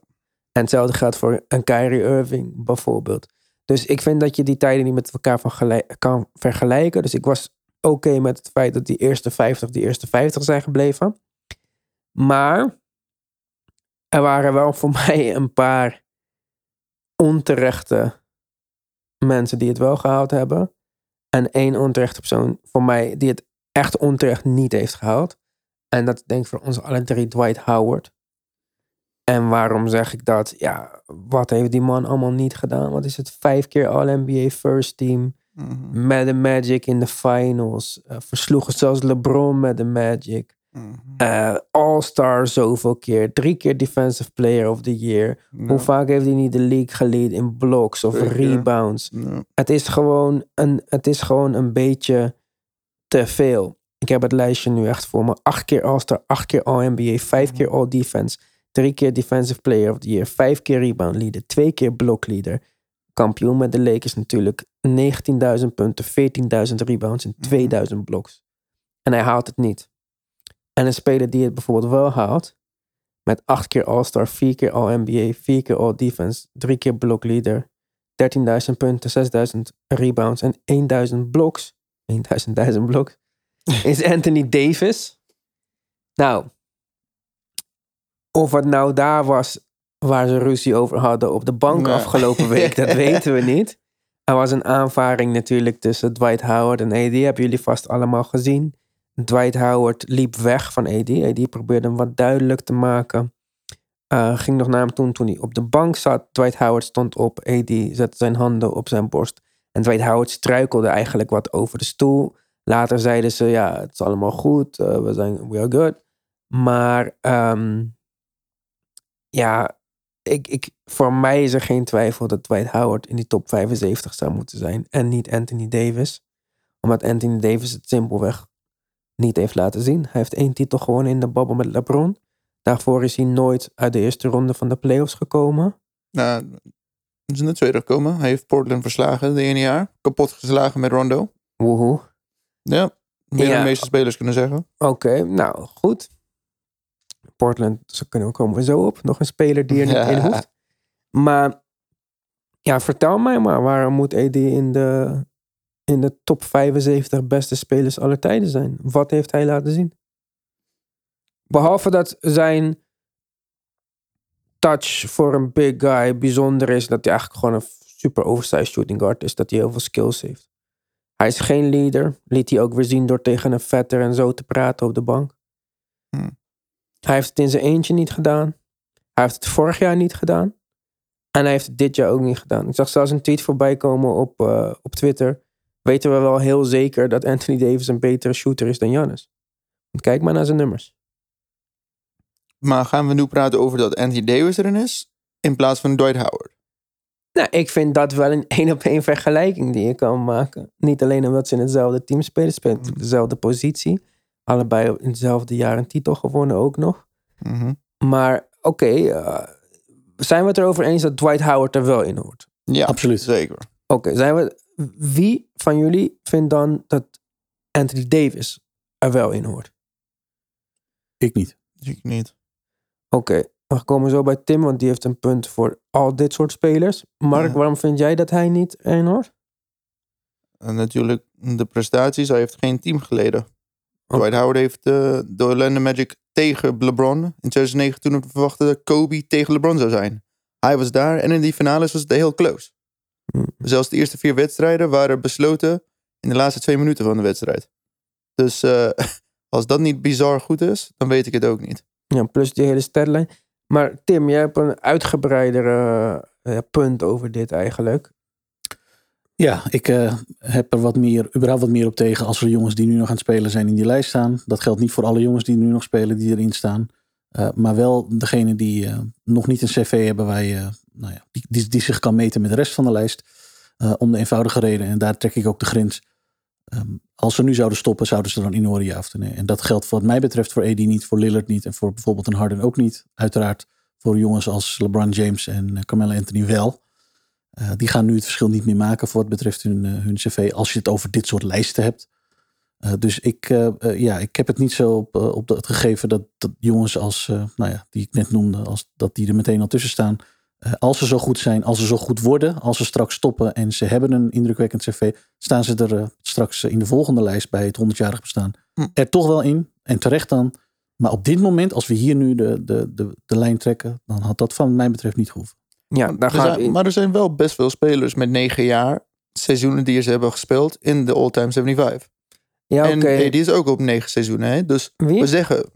En hetzelfde geldt voor een Kyrie Irving bijvoorbeeld. Dus ik vind dat je die tijden niet met elkaar van kan vergelijken. Dus ik was oké met het feit dat die eerste 50 die eerste 50 zijn gebleven. Maar er waren wel voor (laughs) mij een paar onterechte mensen die het wel gehaald hebben. En één onterechte persoon voor mij die het echt onterecht niet heeft gehaald. En dat denk ik voor ons alle drie Dwight Howard. En waarom zeg ik dat? Ja, wat heeft die man allemaal niet gedaan? Wat is het? Vijf keer All-NBA First Team. Mhm. Met de Magic in de finals. Eh, versloegen zelfs LeBron met de Magic. Mhm. Eh, All-Star zoveel keer. Drie keer Defensive Player of the Year. Hoe vaak heeft hij niet de league geleid in blocks of rebounds? Het is, gewoon een, het is gewoon een beetje te veel. Ik heb het lijstje nu echt voor me. Acht keer All-Star, acht keer All-NBA, vijf keer All-Defense, drie keer Defensive Player of the Year, vijf keer Rebound Leader, twee keer Block Leader. Kampioen met de Lakers natuurlijk. 19.000 punten, 14.000 rebounds en 2000 blocks. En hij haalt het niet. En een speler die het bijvoorbeeld wel haalt, met acht keer All-Star, vier keer All-NBA, vier keer All-Defense, drie keer Block Leader, 13.000 punten, 6.000 rebounds en 1.000 bloks. 1.000 1000 bloks. Is Anthony Davis. Nou, of het nou daar was waar ze ruzie over hadden op de bank afgelopen (laughs) week, dat weten we niet. Er was een aanvaring natuurlijk tussen Dwight Howard en AD. Hebben jullie vast allemaal gezien. Dwight Howard liep weg van AD. AD probeerde hem wat duidelijk te maken. Eh, ging nog naar hem toe toen hij op de bank zat. Dwight Howard stond op. AD zette zijn handen op zijn borst. En Dwight Howard struikelde eigenlijk wat over de stoel. Later zeiden ze, ja, het is allemaal goed. eh, we zijn, we are good. Maar ehm, ja, ik, ik, voor mij is er geen twijfel dat Dwight Howard in die top 75 zou moeten zijn. En niet Anthony Davis. Omdat Anthony Davis het simpelweg niet heeft laten zien. Hij heeft één titel gewonnen in de babbel met LeBron. Daarvoor is hij nooit uit de eerste ronde van de playoffs gekomen. Nou, is in de tweede gekomen. Hij heeft Portland verslagen de ene jaar. Kapot geslagen met Rondo. Woehoe. Ja, meer Ja. dan de meeste spelers kunnen zeggen. Oké, nou goed. Portland, zo kunnen we komen we zo op. Nog een speler die er niet Ja. in (laughs) hoeft. Maar ja, vertel mij maar, waarom moet AD in de, in de top 75 beste spelers aller tijden zijn? Wat heeft hij laten zien? Behalve dat zijn touch voor een big guy bijzonder is, dat hij eigenlijk gewoon een super oversized shooting guard is, dat hij heel veel skills heeft. Hij is geen leader, liet hij ook weer zien door tegen een vetter en zo te praten op de bank. Hmm. Hij heeft het in zijn eentje niet gedaan. Hij heeft het vorig jaar niet gedaan. En hij heeft het dit jaar ook niet gedaan. Ik zag zelfs een tweet voorbij komen op, eh, op Twitter. Weten we wel heel zeker dat Anthony Davis een betere shooter is dan Giannis. Want kijk maar naar zijn nummers. Maar gaan we nu praten over dat Anthony Davis erin is? In plaats van Dwight Howard. Nou, ik vind dat wel een één op één vergelijking die je kan maken. Niet alleen omdat ze in hetzelfde team spelen, spelen op dezelfde positie. Allebei in hetzelfde jaar een titel gewonnen ook nog. Mhm. Maar oké, eh, zijn we het erover eens dat Dwight Howard er wel in hoort? Ja, Absoluut. Zeker. Oké, zijn we. Wie van jullie vindt dan dat Anthony Davis er wel in hoort? Ik niet. Ik niet. Oké, we komen zo bij Tim, want die heeft een punt voor al dit soort spelers. Mark, Ja. waarom vind jij dat hij niet erin hoort? En natuurlijk de prestaties. Hij heeft geen team geleden. Dwight Howard heeft eh, de Orlando Magic tegen LeBron in 2009 toen we verwachten dat Kobe tegen LeBron zou zijn. Hij was daar en in die finales was het heel close. Hm. Zelfs de eerste vier wedstrijden waren besloten in de laatste twee minuten van de wedstrijd. Dus eh, (laughs) als dat niet bizar goed is, dan weet ik het ook niet. Ja, plus die hele statline. Maar Tim, jij hebt een uitgebreidere eh, punt over dit eigenlijk. Ja, ik eh, heb er wat meer, überhaupt wat meer op tegen als er jongens die nu nog aan het spelen zijn in die lijst staan. Dat geldt niet voor alle jongens die nu nog spelen die erin staan. Eh, maar wel degene die eh, nog niet een cv hebben waar je, nou ja, die, die, zich kan meten met de rest van de lijst. Om de eenvoudige reden, en daar trek ik ook de grens. Ehm, als ze nu zouden stoppen, zouden ze dan in horen ja of nee. En dat geldt wat mij betreft voor AD niet, voor Lillard niet en voor bijvoorbeeld een Harden ook niet. Uiteraard voor jongens als LeBron James en Carmelo Anthony wel. Eh, die gaan nu het verschil niet meer maken voor wat betreft hun, eh, hun cv. Als je het over dit soort lijsten hebt. Eh, dus ik, ja, ik heb het niet zo op, op dat gegeven dat, dat jongens als, nou ja, die ik net noemde, als, dat die er meteen al tussen staan. Als ze zo goed zijn, als ze zo goed worden, als ze straks stoppen en ze hebben een indrukwekkend cv, staan ze er straks in de volgende lijst bij het 100-jarig bestaan Hm. er toch wel in. En terecht dan. Maar op dit moment, als we hier nu de, de, de, de lijn trekken, dan had dat van mij betreft niet gehoeven. Ja, daar gaat zijn- maar er zijn wel best veel spelers met negen jaar seizoenen die ze hebben gespeeld in de all-time 75. Ja, oké. En die is ook op negen seizoenen. Hè? Dus Wie? we zeggen,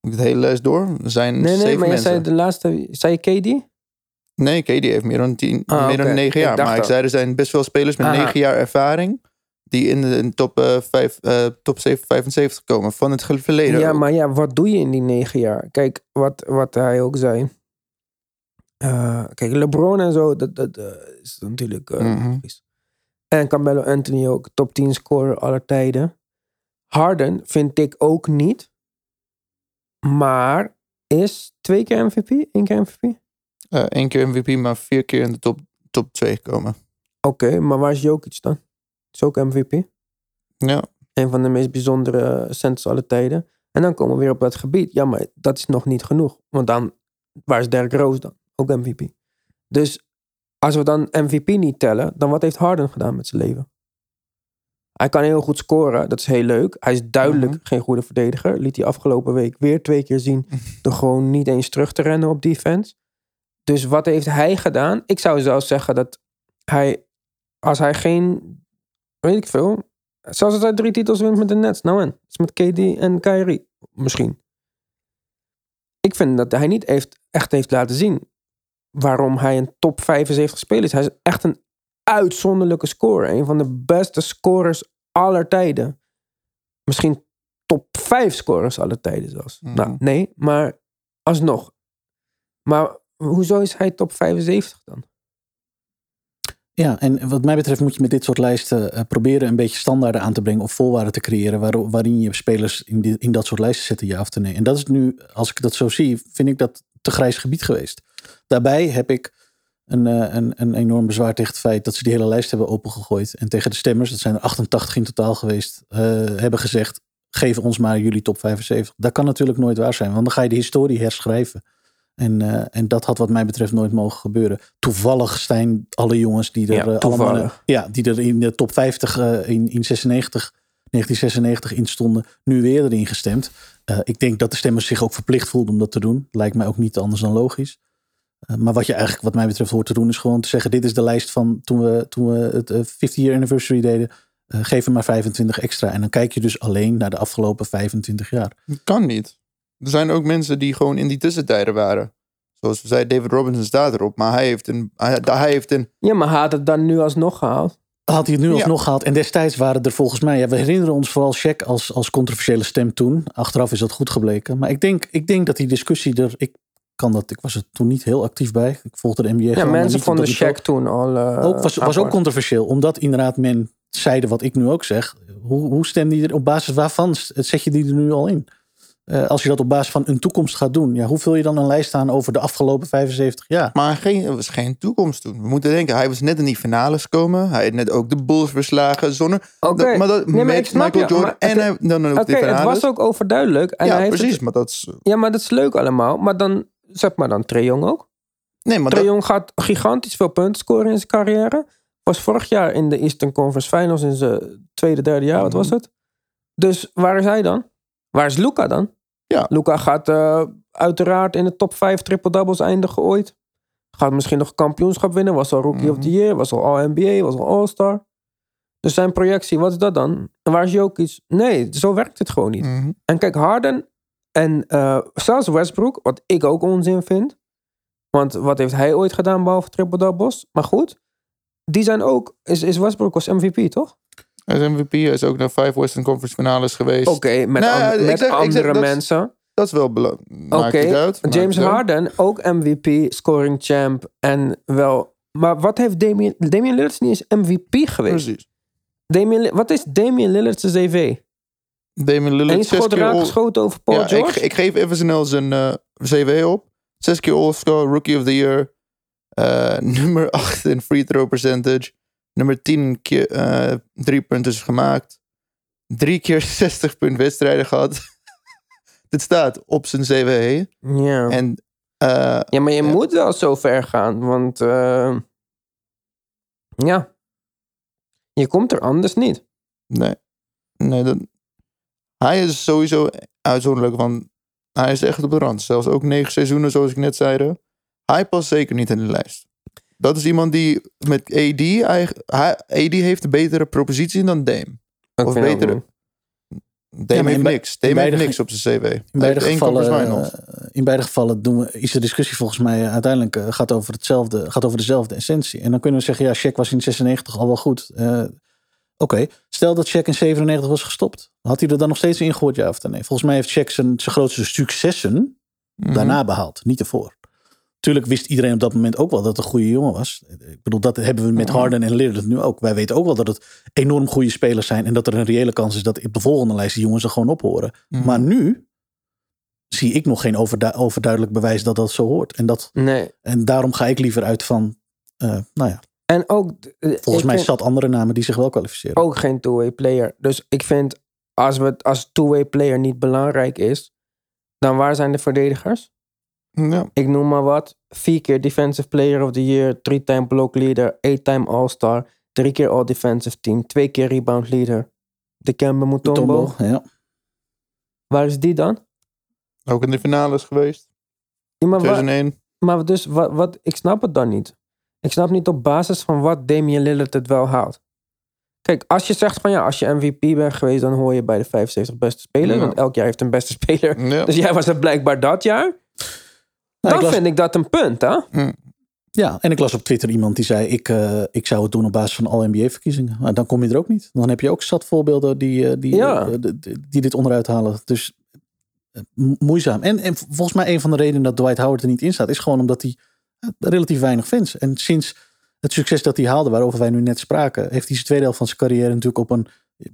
ik het hele lijst door? Er zijn Nee, nee, zeven maar mensen. zei de laatste. Zei je KD? Nee, KD heeft meer dan, tien, Ah, meer dan negen jaar. maar ik zei, er zijn best veel spelers met Aha. negen jaar ervaring. Die in de in top, eh, vijf, eh, top 7, 75 komen van het verleden. Ja, ook. maar ja, wat doe je in die negen jaar? Kijk, wat, wat hij ook zei. Eh, kijk, LeBron en zo, dat, dat eh, is natuurlijk eh, Mhm. En Carmelo Anthony ook, top 10 scorer aller tijden. Harden vind ik ook niet. Maar is twee keer MVP? Eén keer MVP? Eén keer MVP, maar vier keer in de top, top 2 gekomen. Oké, maar waar is Jokic dan? Is ook MVP? Ja, Een van de meest bijzondere centers aller tijden. En dan komen we weer op dat gebied. Ja, maar dat is nog niet genoeg. Want dan, waar is Derrick Rose dan? Ook MVP. Dus als we dan MVP niet tellen, dan wat heeft Harden gedaan met zijn leven? Hij kan heel goed scoren, dat is heel leuk. Hij is duidelijk Mhm. geen goede verdediger. Liet hij afgelopen week weer twee keer zien door (laughs) gewoon niet eens terug te rennen op defense. Dus wat heeft hij gedaan? Ik zou zelfs zeggen dat hij, als hij geen, weet ik veel, zelfs als hij drie titels wint met de Nets, nou en, is met KD en Kyrie misschien. Ik vind dat hij niet heeft, echt heeft laten zien waarom hij een top 75 speler is. Hij is echt een uitzonderlijke scorer. Een van de beste scorers aller tijden. Misschien top 5 scorers aller tijden zelfs. Mhm. Nou, nee, maar alsnog. Maar hoezo is hij top 75 dan? Ja, en wat mij betreft moet je met dit soort lijsten eh, proberen een beetje standaarden aan te brengen of voorwaarden te creëren waar, waarin je spelers in, die, in dat soort lijsten zetten, ja of nee. En dat is nu, als ik dat zo zie, vind ik dat te grijs gebied geweest. Daarbij heb ik een, eh, een, een enorm bezwaar tegen het feit dat ze die hele lijst hebben opengegooid. En tegen de stemmers, dat zijn er 88 in totaal geweest, eh, hebben gezegd, geef ons maar jullie top 75. Dat kan natuurlijk nooit waar zijn, want dan ga je de historie herschrijven. En, eh, en dat had wat mij betreft nooit mogen gebeuren. Toevallig zijn alle jongens die er, Ja, allemaal, ja, die er in de top 50 eh, in, in 96, 1996 in stonden, nu weer erin gestemd. Ik denk dat de stemmers zich ook verplicht voelden om dat te doen. Lijkt mij ook niet anders dan logisch. Eh, maar wat je eigenlijk, wat mij betreft, hoort te doen, is gewoon te zeggen: dit is de lijst van toen we, toen we het eh, 50 year anniversary deden. Eh, geef er maar 25 extra. En dan kijk je dus alleen naar de afgelopen 25 jaar. kan niet. Er zijn ook mensen die gewoon in die tussentijden waren. Zoals we zeiden, David Robinson staat erop. Maar hij heeft een... Hij, hij heeft een Ja, maar hij had het dan nu alsnog gehaald. Had hij het nu Ja. alsnog gehaald. En destijds waren er volgens mij... Ja, we herinneren ons vooral Shaq als, als controversiële stem toen. Achteraf is dat goed gebleken. Maar ik denk, ik denk dat die discussie er... Ik, kan dat, ik was er toen niet heel actief bij. Ik volgde de NBA Ja, mensen vonden niveau. Shaq toen al... eh, ook, was, was ook controversieel. Omdat inderdaad men zeiden wat ik nu ook zeg. Hoe, hoe stemde je er op basis waarvan zet je die er nu al in? Eh, als je dat op basis van een toekomst gaat doen. Ja, hoe vul je dan een lijst aan over de afgelopen 75 jaar? Maar geen, er was geen toekomst toen. We moeten denken, hij was net in die finales gekomen. Hij had net ook de Bulls verslagen. Zonder, Oké. dat- maar dat, Nee, maar met Michael je, Jordan. maar En het- hij, dan ook Oké, de finales. het was ook overduidelijk. En ja, hij heeft precies. het- maar dat is... ja, maar dat is leuk allemaal. Maar dan, zeg maar dan Trae Young ook. Nee, maar dat, gaat gigantisch veel punten scoren in zijn carrière. Was vorig jaar in de Eastern Conference Finals in zijn tweede, derde jaar. Wat was het? Dus waar is hij dan? Waar is Luca dan? Ja. Luca gaat eh, uiteraard in de top 5 triple-doubles eindigen ooit. Gaat misschien nog kampioenschap winnen. Was al Rookie of the Year. Was al All-NBA. Was al All-Star. Dus zijn projectie, wat is dat dan? En waar is Jokic? Nee, zo werkt het gewoon niet. Mhm. En kijk, Harden en eh, zelfs Westbrook, wat ik ook onzin vind. Want wat heeft hij ooit gedaan behalve triple doubles? Maar goed, die zijn ook. Is, is Westbrook was MVP, toch? Hij is MVP. Hij is ook naar vijf Western Conference finales geweest. Oké, met, Nou, an- ik met zeg- ik zeg andere dat- mensen. Dat is wel belangrijk. Oké, James. Harden, ook MVP, scoring champ. En wel. Maar wat heeft Damian. Damian Lillard is niet eens MVP geweest. Precies. Damian, wat is Damian Lillard's CV? Damian Lillard Eén schot raak geschoten over Paul ja, George? ik, ik geef even snel zijn eh, CV op. Zes keer All-Star, Rookie of the Year. eh, (laughs) nummer 8 in free throw percentage. Nummer 10 keer eh drie punten gemaakt. Drie keer (laughs) 60 punt wedstrijden gehad. (laughs) Dit staat op zijn CV. ja. En Ja, maar je moet wel zo ver gaan, want ja, je komt er anders niet. nee, nee dat, hij is sowieso uitzonderlijk, want hij is echt op de rand. Zelfs ook negen seizoenen, zoals ik net zei. Hij past zeker niet in de lijst. Dat is iemand die met AD, eigen- hij, AD heeft een betere propositie dan Dame. Ik Of betere. Dame heeft niks. Dame heeft beide niks op zijn CV. In beide, gevallen, eh, in beide gevallen doen we, is de discussie volgens mij eh, uiteindelijk eh, gaat over, hetzelfde, gaat over dezelfde essentie. En dan kunnen we zeggen, ja, Shaq was in 96 al wel goed. Eh, Oké, stel dat Shaq in 97 was gestopt. Had hij er dan nog steeds in gegooid, ja of nee? Volgens mij heeft Shaq zijn, zijn grootste successen Mhm. daarna behaald, niet ervoor. Tuurlijk wist iedereen op dat moment ook wel dat het een goede jongen was. Ik bedoel, dat hebben we met Mhm. Harden en Lillard nu ook. Wij weten ook wel dat het enorm goede spelers zijn. En dat er een reële kans is dat op de volgende lijst die jongens er gewoon op horen. Mhm. Maar nu zie ik nog geen overdu- overduidelijk bewijs dat dat zo hoort. En, dat, Nee. en daarom ga ik liever uit van, eh, nou ja, En ook, eh, volgens mij vind zat andere namen die zich wel kwalificeren. ook geen two-way player. Dus ik vind, als, we, als two-way player niet belangrijk is, dan waar zijn de verdedigers? Ja. Ik noem maar wat. Vier keer Defensive Player of the Year, three-time block leader, eight-time All-Star, drie keer All-Defensive Team, twee keer rebound leader. De Kemba Mutombo. Tombo, ja. Waar is die dan? Ook in de finales geweest. Ja, maar, waar- 2001. maar dus, wat, wat, ik snap het dan niet. Ik snap niet op basis van wat Damian Lillard het wel haalt. Kijk, als je zegt van ja, als je MVP bent geweest, dan hoor je bij de 75 beste spelers. Ja. Want elk jaar heeft een beste (laughs) speler. Ja. Dus jij was het blijkbaar dat jaar. Nou, dan ik las- vind ik dat een punt, hè? Ja, en ik las op Twitter iemand die zei: ik, eh, ik zou het doen op basis van alle NBA-verkiezingen. Maar dan kom je er ook niet. Dan heb je ook zat voorbeelden die, eh, die, Ja. eh, die dit onderuit halen. Dus mo- moeizaam. En, en volgens mij een van de redenen dat Dwight Howard er niet in staat, is gewoon omdat hij relatief weinig fans. En sinds het succes dat hij haalde, waarover wij nu net spraken, heeft hij zijn tweede helft van zijn carrière natuurlijk op een,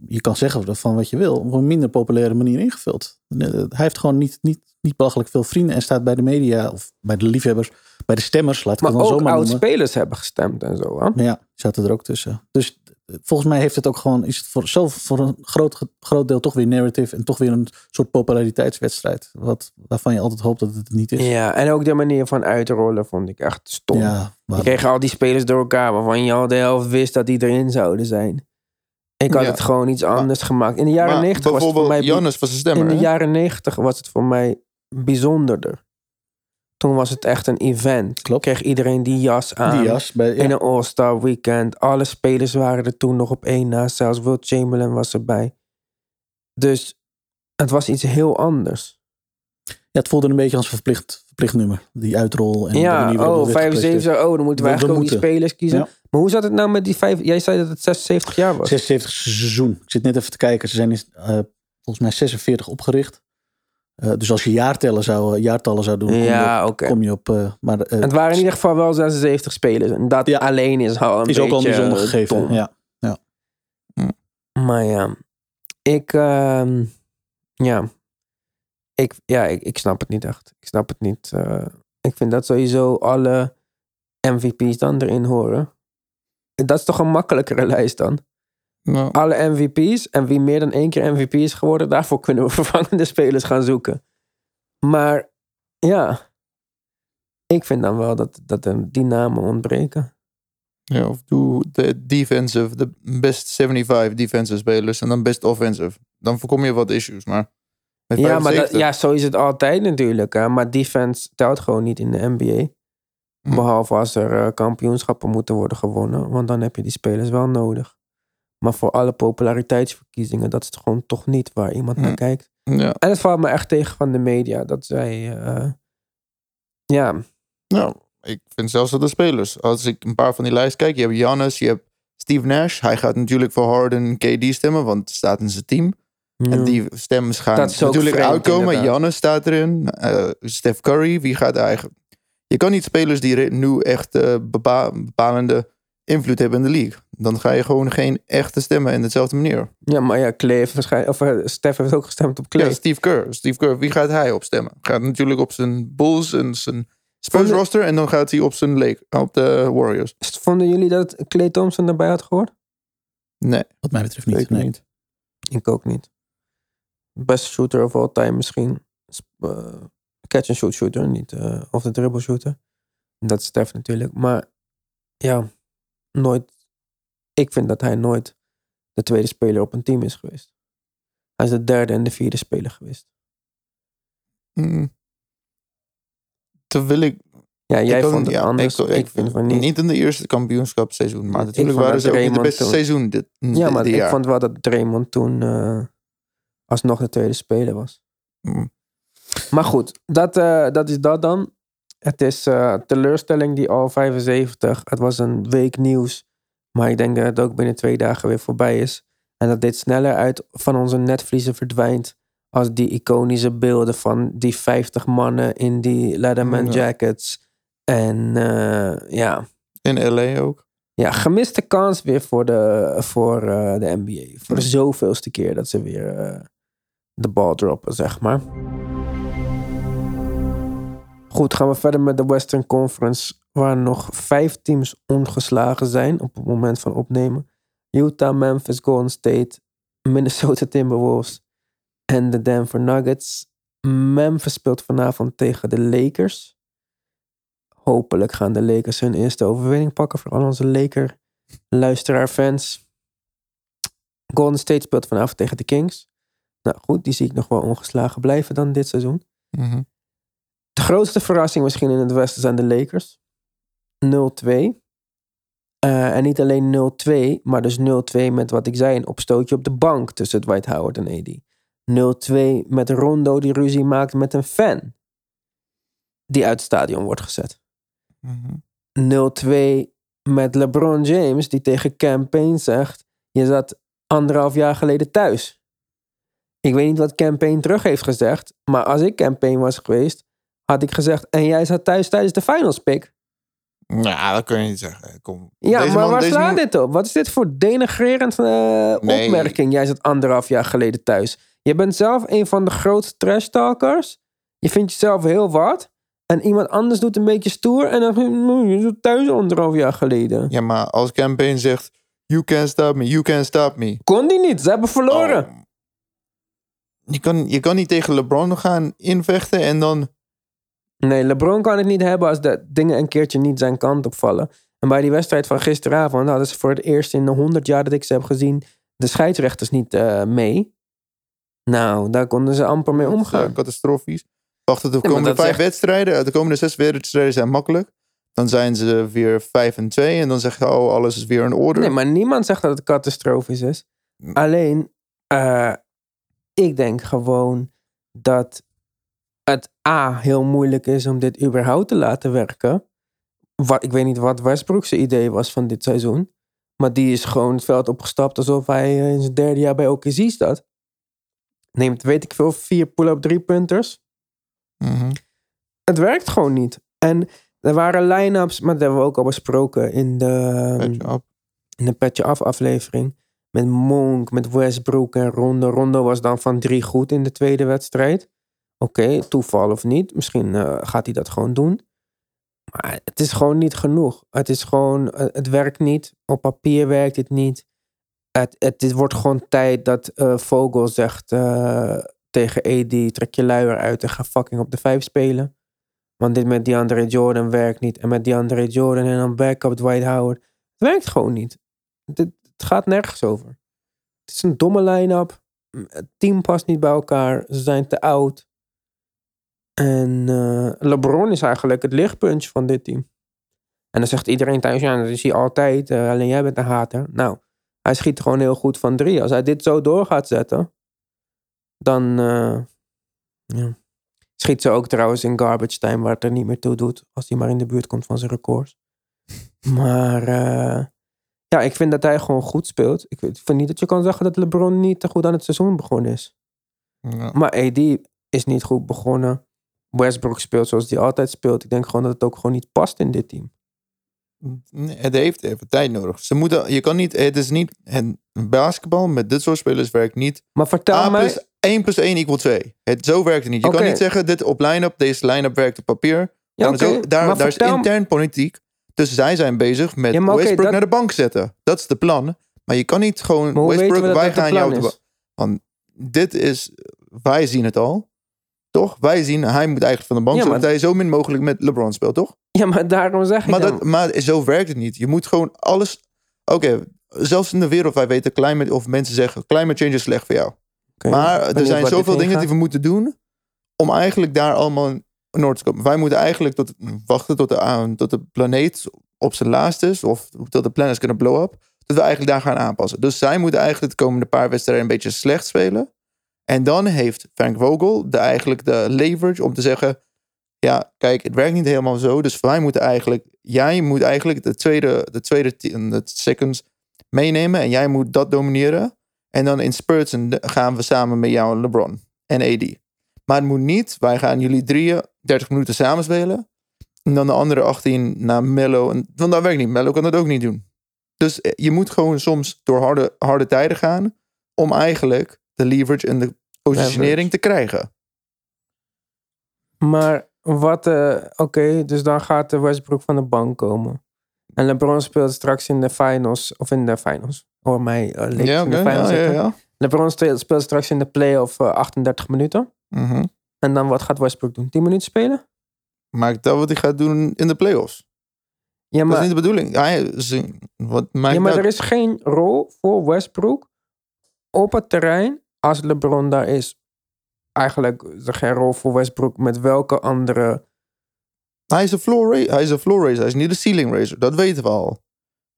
je kan zeggen van wat je wil, op een minder populaire manier ingevuld. Eh, Hij heeft gewoon niet, niet, niet belachelijk veel vrienden en staat bij de media of bij de liefhebbers, bij de stemmers, laat ik Maar het dan ook zomaar noemen. oud-spelers hebben gestemd en zo, hè? Maar ja, zaten er ook tussen. Dus volgens mij heeft het ook gewoon, is het voor, zo voor een groot, groot deel toch weer narrative en toch weer een soort populariteitswedstrijd. Wat, waarvan je altijd hoopt dat het niet is. Ja, en ook de manier van uitrollen vond ik echt stom. Ja, maar- Je kreeg al die spelers door elkaar waarvan je al de helft wist dat die erin zouden zijn. Ik had Ja. het gewoon iets anders gemaakt. In de jaren 90 was het voor bijvoorbeeld mij... Jannes was een stemmer. in de hè? jaren 90 was het voor mij bijzonderder. Toen was het echt een event. Klopt. Kreeg iedereen die jas aan. die jas. Bij, ja. In een All-Star weekend. Alle spelers waren er toen nog op één na. Zelfs Will Chamberlain was erbij. Dus het was iets heel anders. Ja, het voelde een beetje als een verplicht, verplicht nummer. Die uitrol. En ja, oh, het werd 75, oh, dan moeten we, We- eigenlijk ook die spelers kiezen. Ja. Maar hoe zat het nou met die vijf... Jij zei dat het 76 jaar was. 76 seizoen. Ik zit net even te kijken. Ze zijn eh, volgens mij 46 opgericht. Eh, dus als je jaartallen zou, jaartallen zou doen, kom je Ja, op- oké. kom je op... eh, maar eh, Het waren in ieder geval wel 76 spelers. En dat Ja. alleen is al een is ook al een bijzonder gegeven. dom. Ja. Maar ja, ik, ehm, ja, ik, ja ik, ik snap het niet echt. Ik snap het niet. eh. ik vind dat sowieso alle MVP's dan erin horen. Dat is toch een makkelijkere lijst dan? Nou, Alle MVP's en wie meer dan één keer MVP is geworden, daarvoor kunnen we (laughs) vervangende spelers gaan zoeken. Maar ja, ik vind dan wel dat, dat die namen ontbreken. ja, of doe de defensive, de best 75 defensive spelers en dan best offensive. Dan voorkom je wat issues, maar Ja, maar dat, 75, ja, zo is het altijd natuurlijk. Hè? Maar defense telt gewoon niet in de NBA. Hm. Behalve als er eh, kampioenschappen moeten worden gewonnen. Want dan heb je die spelers wel nodig. Maar voor alle populariteitsverkiezingen, dat is het gewoon toch niet waar iemand naar Hm. kijkt. Ja, En het valt me echt tegen van de media. Dat zij, eh, ja, nou, ik vind zelfs dat de spelers. Als ik een paar van die lijst kijk, je hebt Giannis, je hebt Steve Nash. Hij gaat natuurlijk voor Harden en KD stemmen, want het staat in zijn team. En die stemmen gaan natuurlijk vreemd, uitkomen. Giannis staat erin. eh Steph Curry, wie gaat eigenlijk... Je kan niet spelers die nu echt bepa- bepalende invloed hebben in de league. Dan ga je gewoon geen echte stemmen in dezelfde manier. ja, maar ja, Clay heeft waarschijnlijk, of eh, Steph heeft ook gestemd op Clay. Ja, Steve Kerr. Steve Kerr, wie gaat hij op stemmen? Gaat natuurlijk op zijn Bulls en zijn Spurs Vonden- roster. En dan gaat hij op zijn Lake, op de Warriors. Vonden jullie dat Clay Thompson erbij had gehoord? Nee, Wat mij betreft niet. zeker Nee. niet. Ik ook niet. Best shooter of all time misschien. Eh, catch and shoot shooter, niet. eh, of de dribble shooter. Dat is Steph natuurlijk. Maar ja, nooit. Ik vind dat hij nooit de tweede speler op een team is geweest. Hij is de derde en de vierde speler geweest. Mm. Terwijl ik... Ja, jij ik vond het ja, anders. Ik, vind van niet. Niet in de eerste kampioenschapseizoen. Maar natuurlijk waren ze ook niet de beste toen- seizoen dit, ja, maar dit ik jaar. vond wel dat Draymond toen eh, alsnog de tweede speler was. Mm. Maar goed, dat, eh, dat is dat dan. Het is eh, teleurstelling die al 75. Het was een week nieuws. Maar ik denk dat het ook binnen twee dagen weer voorbij is. En dat dit sneller uit van onze netvliezen verdwijnt. Als die iconische beelden van die 50 mannen in die Leatherman Ja. jackets. En eh, ja. In LA ook. ja, gemiste kans weer voor de, voor, eh, de NBA. Voor de zoveelste keer dat ze weer de bal droppen, zeg maar. Goed, gaan we verder met de Western Conference. Waar nog vijf teams ongeslagen zijn op het moment van opnemen. Utah, Memphis, Golden State, Minnesota Timberwolves en de Denver Nuggets. Memphis speelt vanavond tegen de Lakers. Hopelijk gaan de Lakers hun eerste overwinning pakken voor al onze Laker luisteraar-fans. Golden State speelt vanavond tegen de Kings. Nou goed, die zie ik nog wel ongeslagen blijven dan dit seizoen. Mhm. De grootste verrassing misschien in het Westen zijn de Lakers. 0-2. Eh, en niet alleen 0-2, maar dus 0-2 met wat ik zei, een opstootje op de bank tussen Dwight Howard en AD. 0-2 met Rondo die ruzie maakt met een fan. Die uit het stadion wordt gezet. Mhm. 0-2 met LeBron James die tegen Campaign zegt: Je zat anderhalf jaar geleden thuis. Ik weet niet wat Campaign terug heeft gezegd, maar als ik Campaign was geweest, had ik gezegd: En jij zat thuis tijdens de finals pick. Nou, dat kun je niet zeggen. Kom. Ja, Deze maar man- waar slaat man- dit op? Wat is dit voor denigrerend eh, Nee. opmerking? Jij zat anderhalf jaar geleden thuis. Je bent zelf een van de grootste trash talkers. Je vindt jezelf heel wat. En iemand anders doet een beetje stoer. En dan "Hmm, je zat thuis anderhalf jaar geleden. Ja, maar als campaign zegt... You can't stop me, you can't stop me. Kon die niet. Ze hebben verloren. Oh. Je, kan, je kan niet tegen LeBron gaan invechten en dan... Nee, LeBron kan het niet hebben als de dingen een keertje niet zijn kant opvallen. En bij die wedstrijd van gisteravond hadden ze voor het eerst in de 100 jaar dat ik ze heb gezien de scheidsrechters niet eh, mee. Nou, daar konden ze amper mee Ja, omgaan. catastrofisch. Wacht, de komende vijf wedstrijden, de komende zes wedstrijden zijn makkelijk. Dan zijn ze weer vijf en twee en dan zeg je, oh, alles is weer in orde. Nee, maar niemand zegt dat het catastrofisch is. Alleen, eh, ik denk gewoon dat het A heel moeilijk is om dit überhaupt te laten werken. Wat, ik weet niet wat Westbrook's idee was van dit seizoen. Maar die is gewoon het veld opgestapt alsof hij eh, in zijn derde jaar bij OKC staat. Neemt, weet ik veel, vier pull-up drie-punters. Mhm. Het werkt gewoon niet. En er waren line-ups, maar dat hebben we ook al besproken in de, Petje op. in de Petje Af aflevering. Met Monk, met Westbrook en Rondo. Rondo was dan van drie goed in de tweede wedstrijd. Oké, toeval of niet. Misschien eh, gaat hij dat gewoon doen. Maar het is gewoon niet genoeg. Het is gewoon, eh, het werkt niet. Op papier werkt het niet. Het, het, wordt gewoon tijd dat eh, Vogel zegt tegen AD, trek je luier uit en ga fucking op de vijf spelen. Want dit met DeAndre Jordan werkt niet. En met DeAndre Jordan en dan backup Dwight Howard. Het werkt gewoon niet. Het gaat nergens over. Het is een domme line-up. Het team past niet bij elkaar. Ze zijn te oud. En eh, LeBron is eigenlijk het lichtpuntje van dit team. En dan zegt iedereen thuis, ja, dat is hij altijd. eh, alleen jij bent een hater. Nou, hij schiet gewoon heel goed van drie. Als hij dit zo door gaat zetten, dan eh, ja. schiet ze ook trouwens in garbage time, waar het er niet meer toe doet. Als hij maar in de buurt komt van zijn records. (laughs) Maar ja, ik vind dat hij gewoon goed speelt. Ik vind niet dat je kan zeggen dat LeBron niet te goed aan het seizoen begonnen is. Ja. Maar AD is niet goed begonnen. Westbrook speelt zoals hij altijd speelt. Ik denk gewoon dat het ook gewoon niet past in dit team. Nee, Het heeft even tijd nodig. Ze moeten, je kan niet, het is niet, en basketbal met dit soort spelers werkt niet. Maar vertel A mij... plus 1 plus 1 equal 2. Het, zo werkt het niet. Je kan niet zeggen, dit op line-up, deze line-up werkt op papier. Ja, zo, daar, daar is intern politiek. Dus zij zijn bezig met Ja, Westbrook dat- naar de bank zetten. Dat is de plan. Maar je kan niet gewoon, Westbrook, we wij gaan jou... Want dit is, wij zien het al. Toch? Wij zien, hij moet eigenlijk van de bank Ja, maar- hij zo min mogelijk met LeBron speelt, toch? Ja, maar daarom zeg ik Maar, dat, maar zo werkt het niet. Je moet gewoon alles... Oké, zelfs in de wereld, wij weten climate... Of mensen zeggen, climate change is slecht voor jou. Maar er zijn zoveel dingen gaat. die we moeten doen... om eigenlijk daar allemaal in orde te komen. Wij moeten eigenlijk tot, wachten tot de, aan- tot de planeet op zijn laatst is... of tot de planets kunnen blow up... dat we eigenlijk daar gaan aanpassen. Dus zij moeten eigenlijk de komende paar wedstrijden... een beetje slecht spelen. En dan heeft Frank Vogel de, eigenlijk de leverage om te zeggen... ja, kijk, het werkt niet helemaal zo. Dus wij moeten eigenlijk... jij moet eigenlijk de tweede, de tweede de seconds meenemen... en jij moet dat domineren... En dan in spurts gaan we samen met jou en LeBron en AD. Maar het moet niet, wij gaan jullie drieën 30 minuten samen spelen. En dan de andere 18 naar Mello. Want dat werkt niet. Mello kan dat ook niet doen. Dus eh, je moet gewoon soms door harde, harde tijden gaan. Om eigenlijk de leverage en de positionering te krijgen. Maar wat... eh, Oké, dus dan gaat de Westbrook van de bank komen. En LeBron speelt straks in de finals. Of in de finals. Hoor mij, uh, in Ja, de finals ja, ja, zitten. ja. LeBron speelt, straks in de playoff eh 38 minuten. Mhm. En dan wat gaat Westbrook doen? 10 minuten spelen? Maakt dat wat hij gaat doen in de playoffs. Ja, Dat is maar, niet de bedoeling. Hij, ze- wat maakt ja, maar dat- er is geen rol voor Westbrook op het terrein als LeBron daar is. Eigenlijk is er geen rol voor Westbrook met welke andere... Hij is een floor, hij is een floor racer. Hij is niet de ceiling racer. Dat weten we al.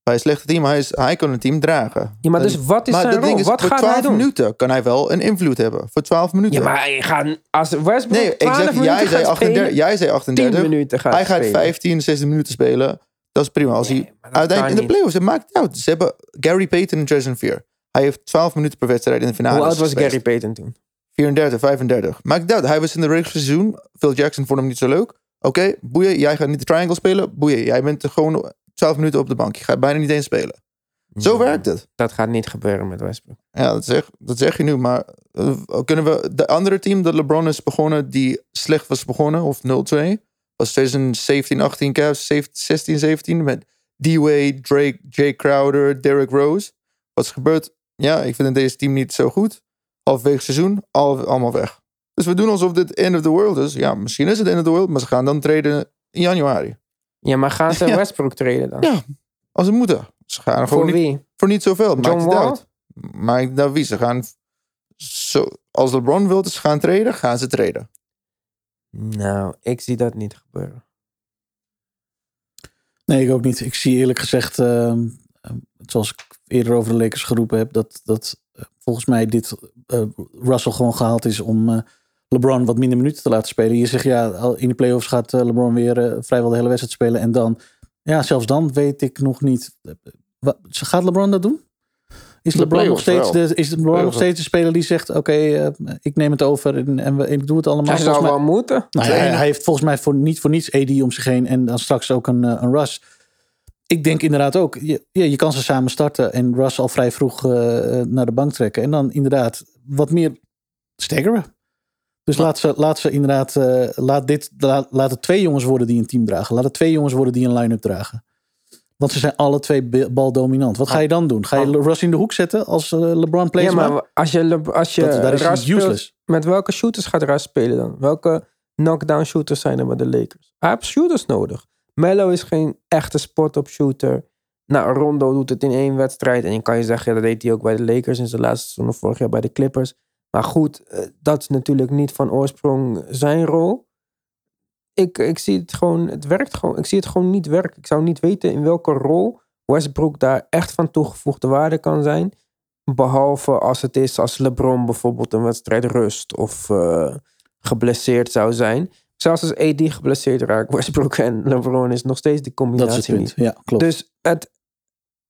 Bij een slechte team, hij, is, hij kan een team dragen. Ja, maar En- dus wat is maar zijn het rol? is, wat voor gaat 12 hij doen? minuten kan hij wel een invloed hebben. Voor 12 minuten. Ja, maar hij gaat, als Westbrook nee, ik 12 zeg, minuten jij zei, gaat 38, spelen, jij zei 10 38. minuten gaat Hij gaat spelen. 15, 16 minuten spelen. Dat is prima. Als Nee, hij uiteindelijk in de playoffs, het maakt niet uit. Ze hebben Gary Payton en Jason Veer. Hij heeft 12 minuten per wedstrijd in de finale. Hoe oud was Gary Payton toen? 34, 35. Maakt uit. Hij was in de regular seizoen. Phil Jackson vond hem niet zo leuk. Oké, boeien. Jij gaat niet de triangle spelen. Boeien. Jij bent gewoon 12 minuten op de bank. Je gaat bijna niet eens spelen. Zo Ja, werkt het. Dat gaat niet gebeuren met Westbrook. Ja, dat zeg, dat zeg je nu. Maar eh, kunnen we... De andere team dat LeBron is begonnen, die slecht was begonnen, of 0-2, was 2017, 18 Cavs, 16, 17, met D-Wade, Drake, Jay Crowder, Derrick Rose. Wat is gebeurd? Ja, ik vind deze team niet zo goed. Halfwege seizoen, al, allemaal weg. Dus we doen alsof dit end of the world is. Ja, misschien is het end of the world, maar ze gaan dan treden in januari. Ja, maar gaan ze (laughs) Ja. Westbrook treden dan? Ja, als het moeten. Ze gaan gewoon Voor niet wie? voor niet zoveel. Maakt John het Wall? uit. Maakt nou wie. Ze gaan. Zo, als LeBron wil dat ze gaan treden, gaan ze treden. Nou, ik zie dat niet gebeuren. Nee, ik ook niet. Ik zie eerlijk gezegd, ehm, ehm, zoals ik eerder over de Lakers geroepen heb, dat, dat eh, volgens mij dit eh, Russell gewoon gehaald is om eh, LeBron wat minder minuten te laten spelen. Je zegt ja, in de playoffs gaat LeBron weer vrijwel de hele wedstrijd spelen. En dan, ja, zelfs dan weet ik nog niet. Wat, gaat LeBron dat doen? Is De LeBron, nog steeds, wel. de, is LeBron nog steeds de speler die zegt: Oké, ik neem het over en, en, we- ik doe het allemaal. Hij zou mij- wel moeten. nou ja, hij, heeft volgens mij voor, niet voor niets AD om zich heen en dan straks ook een, een Russ. Ik denk inderdaad ook, je, ja, je kan ze samen starten en Russ al vrij vroeg eh, eh, naar de bank trekken. En dan inderdaad wat meer staggeren. Dus laat ze, laat ze inderdaad, eh, laat, dit, laat, laat het twee jongens worden die een team dragen. Laat het twee jongens worden die een line-up dragen. Want ze zijn alle twee baldominant. Wat ga je dan doen? Ga je Russ in de hoek zetten als LeBron plays Ja, maar als je, Le- als je Dat- daar is Russ speelt, useless. met welke shooters gaat Russ spelen dan? Welke knockdown shooters zijn er bij de Lakers? Hij heeft shooters nodig. Melo is geen echte spot-up shooter. Nou, Rondo doet het in één wedstrijd. En je kan je zeggen, dat deed hij ook bij de Lakers in zijn laatste seizoen vorig jaar bij de Clippers. Maar goed, eh, dat is natuurlijk niet van oorsprong zijn rol. Ik, ik zie het gewoon, het werkt gewoon. Ik zie het gewoon niet werken. Ik zou niet weten in welke rol Westbrook daar echt van toegevoegde waarde kan zijn. Behalve als het is als LeBron bijvoorbeeld een wedstrijd rust of eh, geblesseerd zou zijn. Zelfs als AD geblesseerd raakt, Westbrook en LeBron is nog steeds die dat is het combinatie punt. niet. Ja, klopt. Dus het.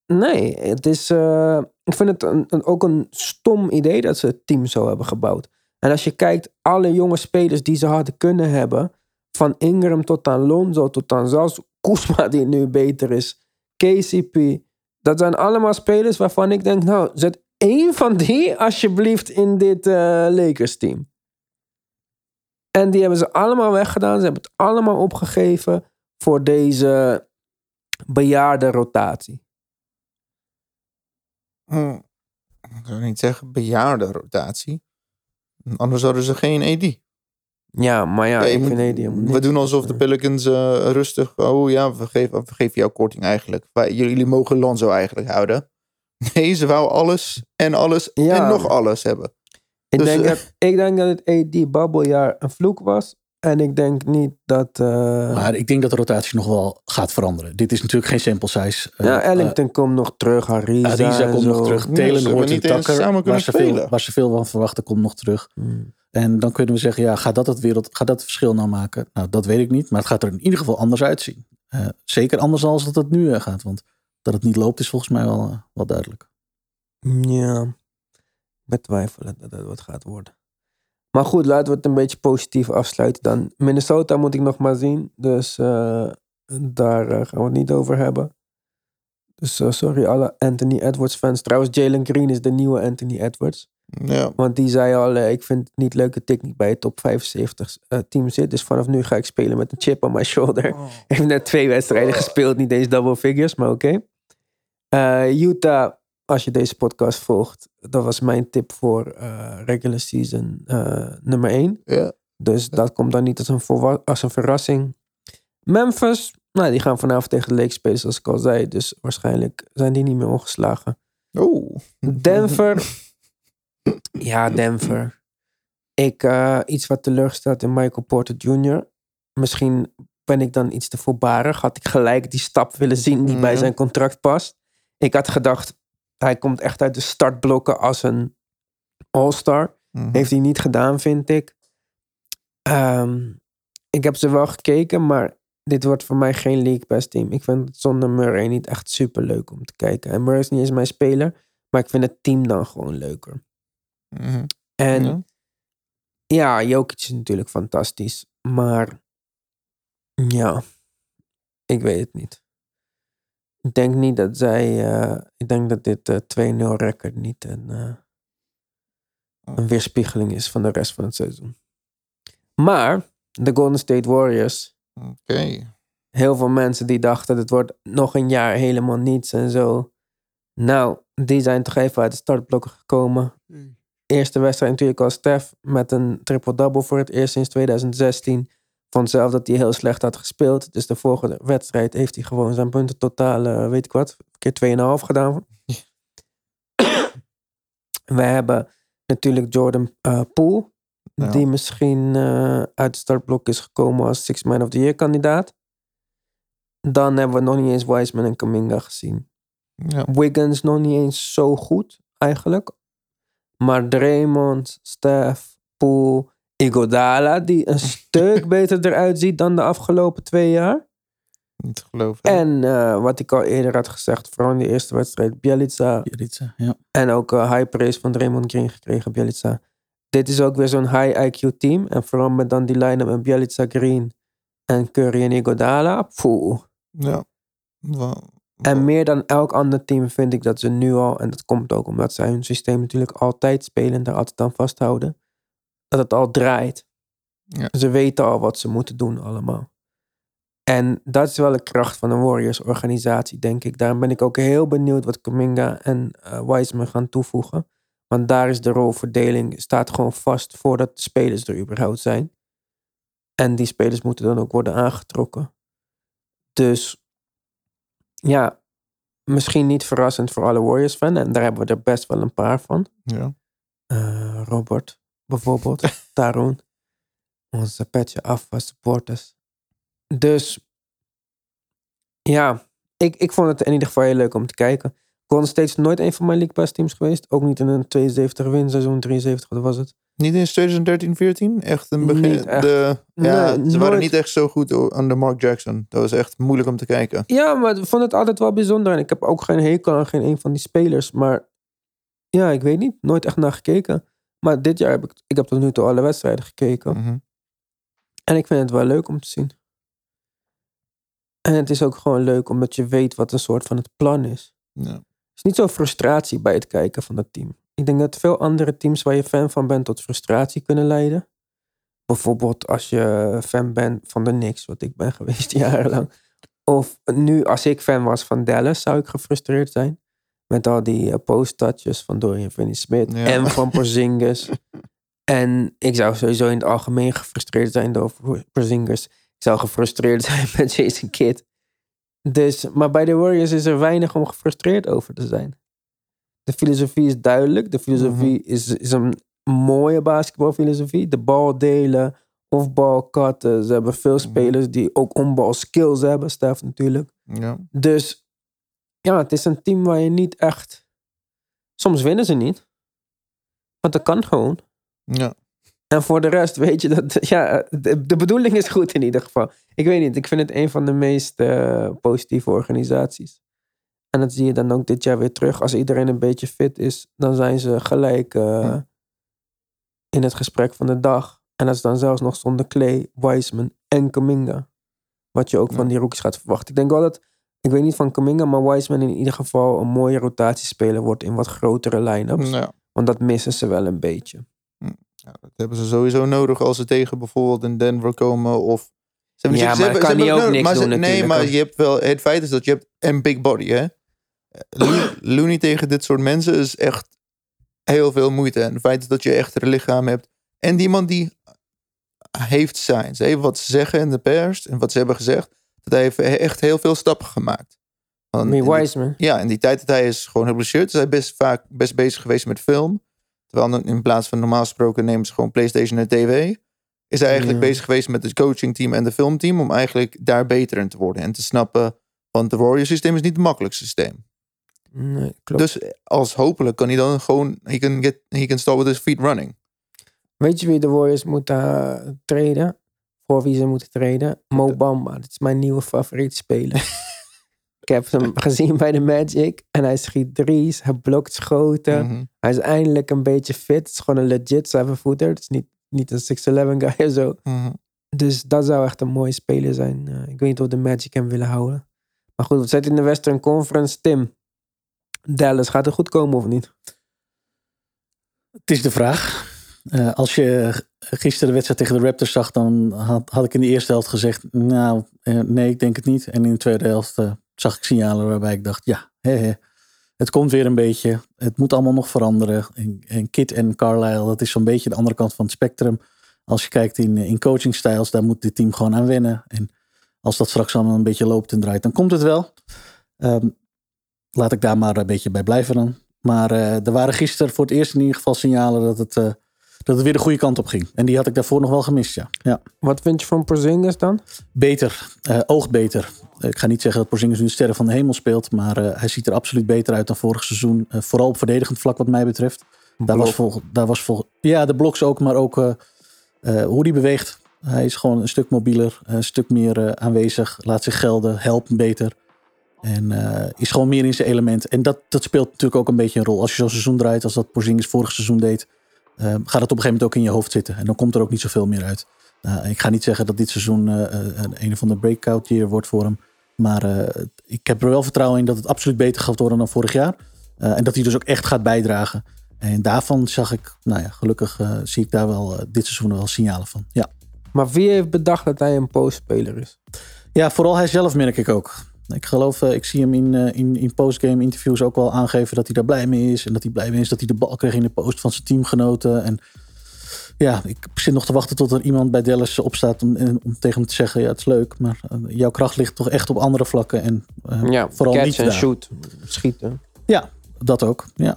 Nee, het is. eh, ik vind het een, een- ook een stom idee dat ze het team zo hebben gebouwd. En als je kijkt, alle jonge spelers die ze hadden kunnen hebben. Van Ingram tot aan Lonzo tot aan zelfs Kuzma (laughs) die nu beter is. KCP. Dat zijn allemaal spelers waarvan ik denk, nou, zet één van die alsjeblieft in dit eh, Lakers team. En die hebben ze allemaal weggedaan. Ze hebben het allemaal opgegeven voor deze bejaarde rotatie. Hm, ik zou niet zeggen bejaarde rotatie. Anders hadden ze geen AD. Ja, maar ja, ik vind helemaal we doen alsof de Pelicans eh, rustig... Oh ja, we geven, we geven jou korting eigenlijk. Wij- Jullie mogen Lonzo eigenlijk houden. (laughs) Nee, ze wou alles en alles Ja. en nog alles hebben. Ik, dus, denk eh, dat, ik denk dat het AD-babbeljaar een vloek was. En ik denk niet dat... eh, Maar ik denk dat de rotatie nog wel gaat veranderen. Dit is natuurlijk geen sample size. Eh, ja, Ellington komt nog terug. Ariza, eh, Ariza en komt zo. nog terug. Ja, Taylor ze hoort niet samen kunnen Waar ze, veel, waar ze veel van verwachten, komt nog terug. Hmm. En dan kunnen we zeggen, ja, gaat dat het, wereld, gaat dat het verschil nou maken? Nou, dat weet ik niet. Maar het gaat er in ieder geval anders uitzien. Eh, zeker anders dan als dat het nu gaat. Want dat het niet loopt is volgens mij wel, wel duidelijk. Ja, ik betwijfel dat dat wat gaat worden. Maar goed, laten we het een beetje positief afsluiten dan. Minnesota moet ik nog maar zien. Dus eh, daar eh, gaan we het niet over hebben. Dus eh, sorry alle Anthony Edwards fans. Trouwens, Jalen Green is de nieuwe Anthony Edwards. Ja, Want die zei al, ik vind het niet leuk dat ik niet bij het top 75 eh, team zit. Dus vanaf nu ga ik spelen met een chip on my shoulder. (laughs) heeft net twee wedstrijden gespeeld, niet eens double figures, maar oké. Eh, Utah, als je deze podcast volgt, dat was mijn tip voor eh, regular season eh, nummer 1. ja. Dus dat komt dan niet als een, als een verrassing. Memphis, nou, die gaan vanavond tegen de Lakers spelen, zoals ik al zei. Dus waarschijnlijk zijn die niet meer ongeslagen. Oh. Denver. (laughs) Ja, Denver. Ik, eh, iets wat teleurgesteld in Michael Porter Jr. Misschien ben ik dan iets te voorbarig. Had ik gelijk die stap willen zien die bij Mhm. zijn contract past. Ik had gedacht, hij komt echt uit de startblokken als een all-star. Mhm. Heeft hij niet gedaan, vind ik. Ehm, ik heb ze wel gekeken, maar dit wordt voor mij geen League Pass team. Ik vind het zonder Murray niet echt super leuk om te kijken. En Murray is niet eens mijn speler, maar ik vind het team dan gewoon leuker. Mhm. En Ja. ja, Jokic is natuurlijk fantastisch, maar ja, ik weet het niet. Ik denk niet dat zij, eh, ik denk dat dit eh 2-0 record niet een, eh, een weerspiegeling is van de rest van het seizoen. Maar de Golden State Warriors, Oké. heel veel mensen die dachten het wordt nog een jaar helemaal niets en zo. Nou, die zijn toch even uit de startblokken gekomen. Eerste wedstrijd natuurlijk al Stef met een triple-double voor het eerst sinds 2016. Vond zelf dat hij heel slecht had gespeeld. Dus de volgende wedstrijd heeft hij gewoon zijn punten totaal, eh, weet ik wat, keer 2,5 gedaan. (coughs) We hebben natuurlijk Jordan eh Poole. Ja. Die misschien eh, uit de startblok is gekomen als Six Man of the Year kandidaat. Dan hebben we nog niet eens Wiseman en Kaminga gezien. Ja. Wiggins nog niet eens zo goed, eigenlijk. Maar Draymond, Steph, Poole, Igodala, die een (laughs) stuk beter eruit ziet dan de afgelopen twee jaar. Niet te geloven. En eh, wat ik al eerder had gezegd, vooral in de eerste wedstrijd, Bielica. Ja. En ook eh, high praise van Draymond Green gekregen, Bielica. Dit is ook weer zo'n high IQ team. En vooral met dan die line-up met Bielica, Green en Curry en Igodala. Poeh. Ja. En meer dan elk ander team vind ik dat ze nu al, en dat komt ook omdat zij hun systeem natuurlijk altijd spelen en daar altijd aan vasthouden, dat het al draait. Ja. Ze weten al wat ze moeten doen allemaal. En dat is wel de kracht van een Warriors-organisatie, denk ik. Daarom ben ik ook heel benieuwd wat Kuminga en eh Wiseman gaan toevoegen. Want daar is de rolverdeling, staat gewoon vast voordat de spelers er überhaupt zijn. En die spelers moeten dan ook worden aangetrokken. Dus ja, misschien niet verrassend voor alle Warriors-fans. En daar hebben we er best wel een paar van. Ja. Eh, Robert, bijvoorbeeld. (laughs) Tarun. Onze petje af van supporters. Dus ja, ik, ik vond het in ieder geval heel leuk om te kijken. Golden State is nooit een van mijn League Pass teams geweest. Ook niet in een 72 win seizoen, 73, wat was het? Niet in 2013, 14? Echt een begin. Niet echt. De, ja, Nee, ze waren niet echt zo goed onder Mark Jackson. Dat was echt moeilijk om te kijken. Ja, maar ik vond het altijd wel bijzonder. En ik heb ook geen hekel aan geen een van die spelers. Maar ja, ik weet niet. Nooit echt naar gekeken. Maar dit jaar heb ik, ik heb tot nu toe alle wedstrijden gekeken. Mhm. En ik vind het wel leuk om te zien. En het is ook gewoon leuk omdat je weet wat een soort van het plan is. Ja. Er is niet zo frustratie bij het kijken van dat team. Ik denk dat veel andere teams waar je fan van bent tot frustratie kunnen leiden. Bijvoorbeeld als je fan bent van de Knicks, wat ik ben (laughs) geweest jarenlang. Of nu, als ik fan was van Dallas, zou ik gefrustreerd zijn. Met al die eh, post-touches van Dorian Finney-Smith Ja. en van (laughs) Porzingis. en ik zou sowieso in het algemeen gefrustreerd zijn door Porzingis. Ik zou gefrustreerd (laughs) zijn met Jason Kidd. Dus, maar bij de Warriors is er weinig om gefrustreerd over te zijn. De filosofie is duidelijk. De filosofie is, is een mooie basketbalfilosofie. De bal delen of bal cutten. Ze hebben veel spelers die ook onbal skills hebben. Stef natuurlijk. Ja. Dus ja, het is een team waar je niet echt... Soms winnen ze niet. Want dat kan gewoon. Ja. En voor de rest weet je dat, ja, de, de bedoeling is goed in ieder geval. Ik weet niet, ik vind het een van de meest eh, positieve organisaties. En dat zie je dan ook dit jaar weer terug. Als iedereen een beetje fit is, dan zijn ze gelijk eh, Ja. in het gesprek van de dag. En dat is dan zelfs nog zonder Clay, Wiseman en Kaminga. Wat je ook Ja. van die rookies gaat verwachten. Ik denk wel dat, ik weet niet van Kaminga, maar Wiseman in ieder geval een mooie rotatiespeler wordt in wat grotere line-ups. Ja. Want dat missen ze wel een beetje. Ja, dat hebben ze sowieso nodig als ze tegen bijvoorbeeld in Denver komen of... Ze hebben, Ja, ze maar hebben- kan ze die hebben ook nodig, niks maar ze- doen Nee, natuurlijk, maar je hebt wel... Het feit is dat je hebt een big body, hè. (coughs) Lo- Looney tegen dit soort mensen is echt heel veel moeite. En het feit is dat je echt een lichaam hebt. En die man die heeft zijn. Ze heeft wat ze zeggen in de pers en wat ze hebben gezegd. Dat hij heeft echt heel veel stappen gemaakt. Die- Wiseman. ja, in die tijd dat hij is gewoon geblesseerd, is hij best vaak best bezig geweest met film. Terwijl in plaats van normaal gesproken nemen ze gewoon PlayStation en TV. Is hij eigenlijk Ja. bezig geweest met het coachingteam en de filmteam om eigenlijk daar beter in te worden. En te snappen, want de Warrior systeem is niet het makkelijkste systeem. Nee, klopt. Dus als hopelijk kan hij dan gewoon, he can, get, he can start with his feet running. Weet je wie de Warriors moeten uh, treden? Voor wie ze moeten treden? Mo Bamba. Dat is mijn nieuwe favoriete speler. (laughs) Ik heb hem gezien bij de Magic. En hij schiet drie's. Hij blokt schoten. Mhm. Hij is eindelijk een beetje fit. Het is gewoon een legit seven footer. Het is niet, niet een 6'11 guy of zo. Mhm. Dus dat zou echt een mooie speler zijn. Eh, ik weet niet of de Magic hem willen houden. Maar goed, we zitten in de Western Conference. Tim, Dallas, gaat het goed komen of niet? Het is de vraag. Eh, als je gisteren de wedstrijd tegen de Raptors zag, dan had, had ik in de eerste helft gezegd, nou, eh, nee, ik denk het niet. En in de tweede helft eh, zag ik signalen waarbij ik dacht, ja, het komt weer een beetje. Het moet allemaal nog veranderen. En, Kit en Carlisle, dat is zo'n beetje de andere kant van het spectrum. Als je kijkt in, in coachingstyles, daar moet dit team gewoon aan wennen. En als dat straks allemaal een beetje loopt en draait, dan komt het wel. Ehm, laat ik daar maar een beetje bij blijven dan. Maar eh, er waren gisteren voor het eerst in ieder geval signalen dat het, eh, dat het weer de goede kant op ging. En die had ik daarvoor nog wel gemist, ja. ja. Wat vind je van Porzingis dan? Beter, eh oogt beter. Ik ga niet zeggen dat Porzingis nu de sterren van de hemel speelt, maar eh, hij ziet er absoluut beter uit dan vorig seizoen. Eh, vooral op verdedigend vlak wat mij betreft. Daar was, vol, daar was vol, ja, de bloks ook, maar ook hoe die beweegt. Hij is gewoon een stuk mobieler, een stuk meer aanwezig, laat zich gelden, helpt beter. En is gewoon meer in zijn element. En dat, dat speelt natuurlijk ook een beetje een rol. Als je zo'n seizoen draait, als dat Porzingis vorig seizoen deed, eh, gaat het op een gegeven moment ook in je hoofd zitten. En dan komt er ook niet zoveel meer uit. Nou, ik ga niet zeggen dat dit seizoen eh, eh, een, een van de breakout year wordt voor hem. Maar eh, ik heb er wel vertrouwen in dat het absoluut beter gaat worden dan vorig jaar. En dat hij dus ook echt gaat bijdragen. En daarvan zag ik, nou ja, gelukkig zie ik daar wel dit seizoen wel signalen van. Ja. Maar wie heeft bedacht dat hij een postspeler is? Ja, vooral hij zelf merk ik ook. Ik geloof, eh, ik zie hem in, eh, in, in postgame interviews ook wel aangeven dat hij daar blij mee is. En dat hij blij mee is dat hij de bal kreeg in de post van zijn teamgenoten. En ja, ik zit nog te wachten tot er iemand bij Dallas opstaat om, en- om tegen hem te zeggen: Ja, het is leuk, maar eh, jouw kracht ligt toch echt op andere vlakken. En eh, Ja, vooral niet en daar. shoot. Schieten. Ja, dat ook. Ja.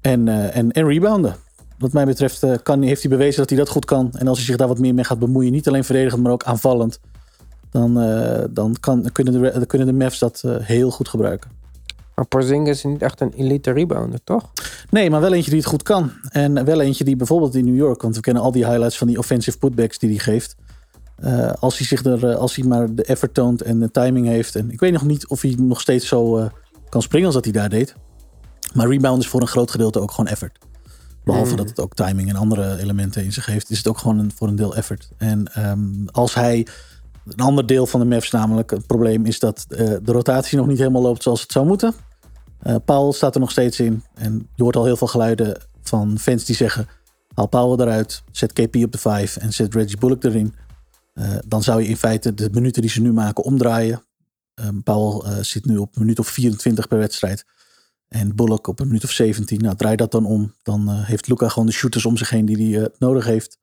En, eh, en, en rebounden. Wat mij betreft eh, kan, heeft hij bewezen dat hij dat goed kan. En als hij zich daar wat meer mee gaat bemoeien, niet alleen verdedigend, maar ook aanvallend. Dan, eh, dan, kan, dan kunnen, de, dan kunnen de Mavs dat eh, heel goed gebruiken. Maar Porzingis is niet echt een elite rebounder, toch? Nee, maar wel eentje die het goed kan. En wel eentje die bijvoorbeeld in New York, want we kennen al die highlights van die offensive putbacks die hij geeft. Eh, als hij zich er, als hij maar de effort toont en de timing heeft. En ik weet nog niet of hij nog steeds zo kan springen als dat hij daar deed. Maar rebound is voor een groot gedeelte ook gewoon effort. Behalve Mm. dat het ook timing en andere elementen in zich heeft, is het ook gewoon een, voor een deel effort. En ehm, als hij. Een ander deel van de Mavs namelijk, het probleem is dat eh, de rotatie nog niet helemaal loopt zoals het zou moeten. Eh Paul staat er nog steeds in. En je hoort al heel veel geluiden van fans die zeggen: haal Powell eruit, zet KP op de 5 en zet Reggie Bullock erin. Eh, dan zou je in feite de minuten die ze nu maken omdraaien. Powell eh, zit nu op een minuut of 24 per wedstrijd. En Bullock op een minuut of 17. Nou, draai dat dan om. Dan heeft Luca gewoon de shooters om zich heen die hij nodig heeft.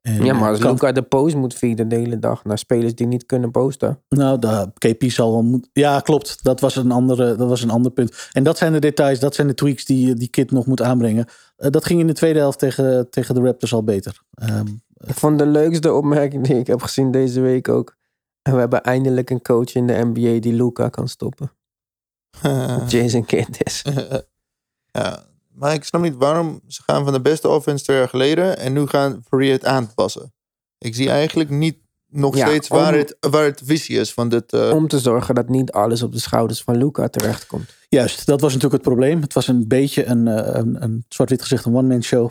En, ja, maar eh, als kan- Luca de post moet feeden de hele dag naar spelers die niet kunnen posten. Nou, de KP zal wel moeten. Ja, klopt. Dat was, een andere, dat was een ander punt. En dat zijn de details, dat zijn de tweaks die die kid nog moet aanbrengen. Eh, dat ging in de tweede helft tegen, tegen de Raptors al beter. Ehm, Ik vond de leukste opmerking die ik heb gezien deze week ook. En we hebben eindelijk een coach in de NBA die Luca kan stoppen. (laughs) Jason Kidd is. (laughs) ja, maar ik snap niet waarom ze gaan van de beste offense twee jaar geleden en nu gaan proberen het aan te passen. Ik zie eigenlijk niet nog Ja, steeds waar, om- het, waar het visie is van dit. eh, Om te zorgen dat niet alles op de schouders van Luca terechtkomt. Juist, dat was natuurlijk het probleem. Het was een beetje een, eh, een, een zwart-wit gezegd een one-man show.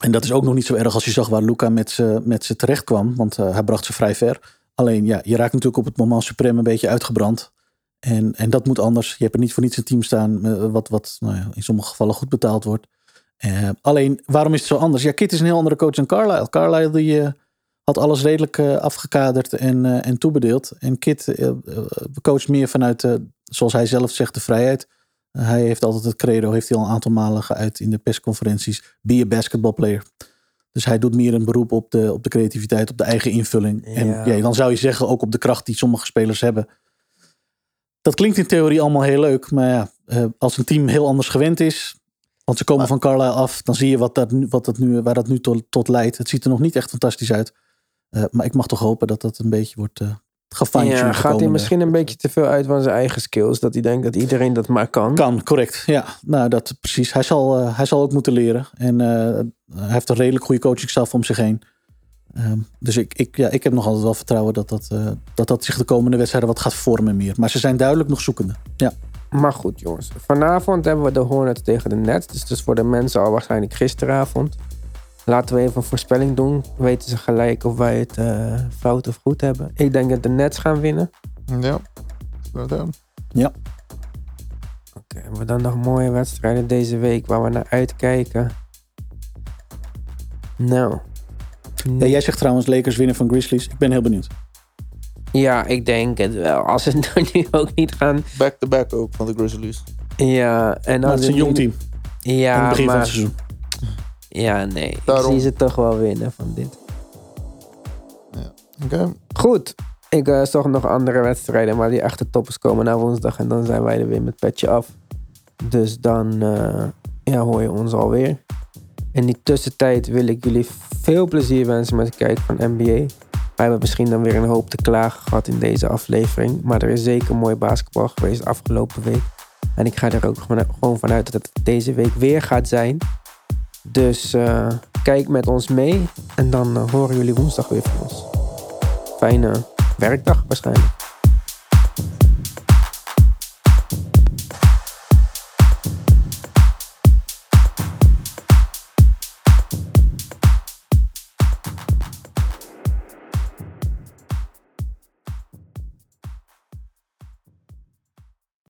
En dat is ook nog niet zo erg als je zag waar Luca met ze, met ze terecht kwam. Want eh, hij bracht ze vrij ver. Alleen ja, je raakt natuurlijk op het moment supreme een beetje uitgebrand. En, en dat moet anders. Je hebt er niet voor niets een team staan eh, wat, wat nou ja, in sommige gevallen goed betaald wordt. Eh, alleen, waarom is het zo anders? Ja, Kit is een heel andere coach dan Carlisle. Carlisle die, eh, had alles redelijk afgekaderd en, en toebedeeld. En Kit coacht meer vanuit, zoals hij zelf zegt, de vrijheid. Hij heeft altijd het credo, heeft hij al een aantal malen geuit in de persconferenties. Be a basketball player. Dus hij doet meer een beroep op de, op de creativiteit, op de eigen invulling. En ja, dan zou je zeggen ook op de kracht die sommige spelers hebben. Dat klinkt in theorie allemaal heel leuk. Maar ja, eh, als een team heel anders gewend is. Want ze komen Maar- van Carlisle af. Dan zie je wat dat nu, wat dat nu, waar dat nu tot, tot leidt. Het ziet er nog niet echt fantastisch uit. Eh, maar ik mag toch hopen dat dat een beetje wordt uh. Ja, gaat hij misschien een beetje te veel uit van zijn eigen skills? Dat hij denkt dat iedereen dat maar kan. Kan, correct. Ja, nou dat precies. Hij zal, hij zal ook moeten leren. En hij heeft een redelijk goede coachingstaf om zich heen. Ehm, dus ik, ik, ja, ik heb nog altijd wel vertrouwen dat dat, eh, dat dat zich de komende wedstrijden wat gaat vormen meer. Maar ze zijn duidelijk nog zoekende. Ja, Maar goed, jongens. Vanavond hebben we de Hornets tegen de Nets. Dus, dus voor de mensen al waarschijnlijk gisteravond. Laten we even een voorspelling doen. Weten ze gelijk of wij het eh, fout of goed hebben. Ik denk dat de Nets gaan winnen. ja. Zo dan. Oké, hebben we dan nog mooie wedstrijden deze week waar we naar uitkijken? Nou. Ja, jij zegt trouwens Lakers winnen van Grizzlies. Ik ben heel benieuwd. Ja, ik denk het wel. Als ze (laughs) het nu ook niet gaan. Back-to-back ook van de Grizzlies. Ja, en Maar als het is een jong team Ja, het begin maar, van het seizoen. Ja, nee. Daarom. Ik zie ze toch wel winnen van dit. Oké. Goed. Ik zag nog andere wedstrijden, maar die echte toppers komen na woensdag. En dan zijn wij er weer met petje af. Dus dan eh, ja, hoor je ons alweer. In die tussentijd wil ik jullie veel plezier wensen met het kijken van NBA. Wij hebben misschien dan weer een hoop te klagen gehad in deze aflevering. Maar er is zeker mooi basketbal geweest afgelopen week. En ik ga er ook gewoon gewoon vanuit dat het deze week weer gaat zijn. Dus eh, Kijk met ons mee. En dan eh, horen jullie woensdag weer van ons. Fijne werkdag waarschijnlijk.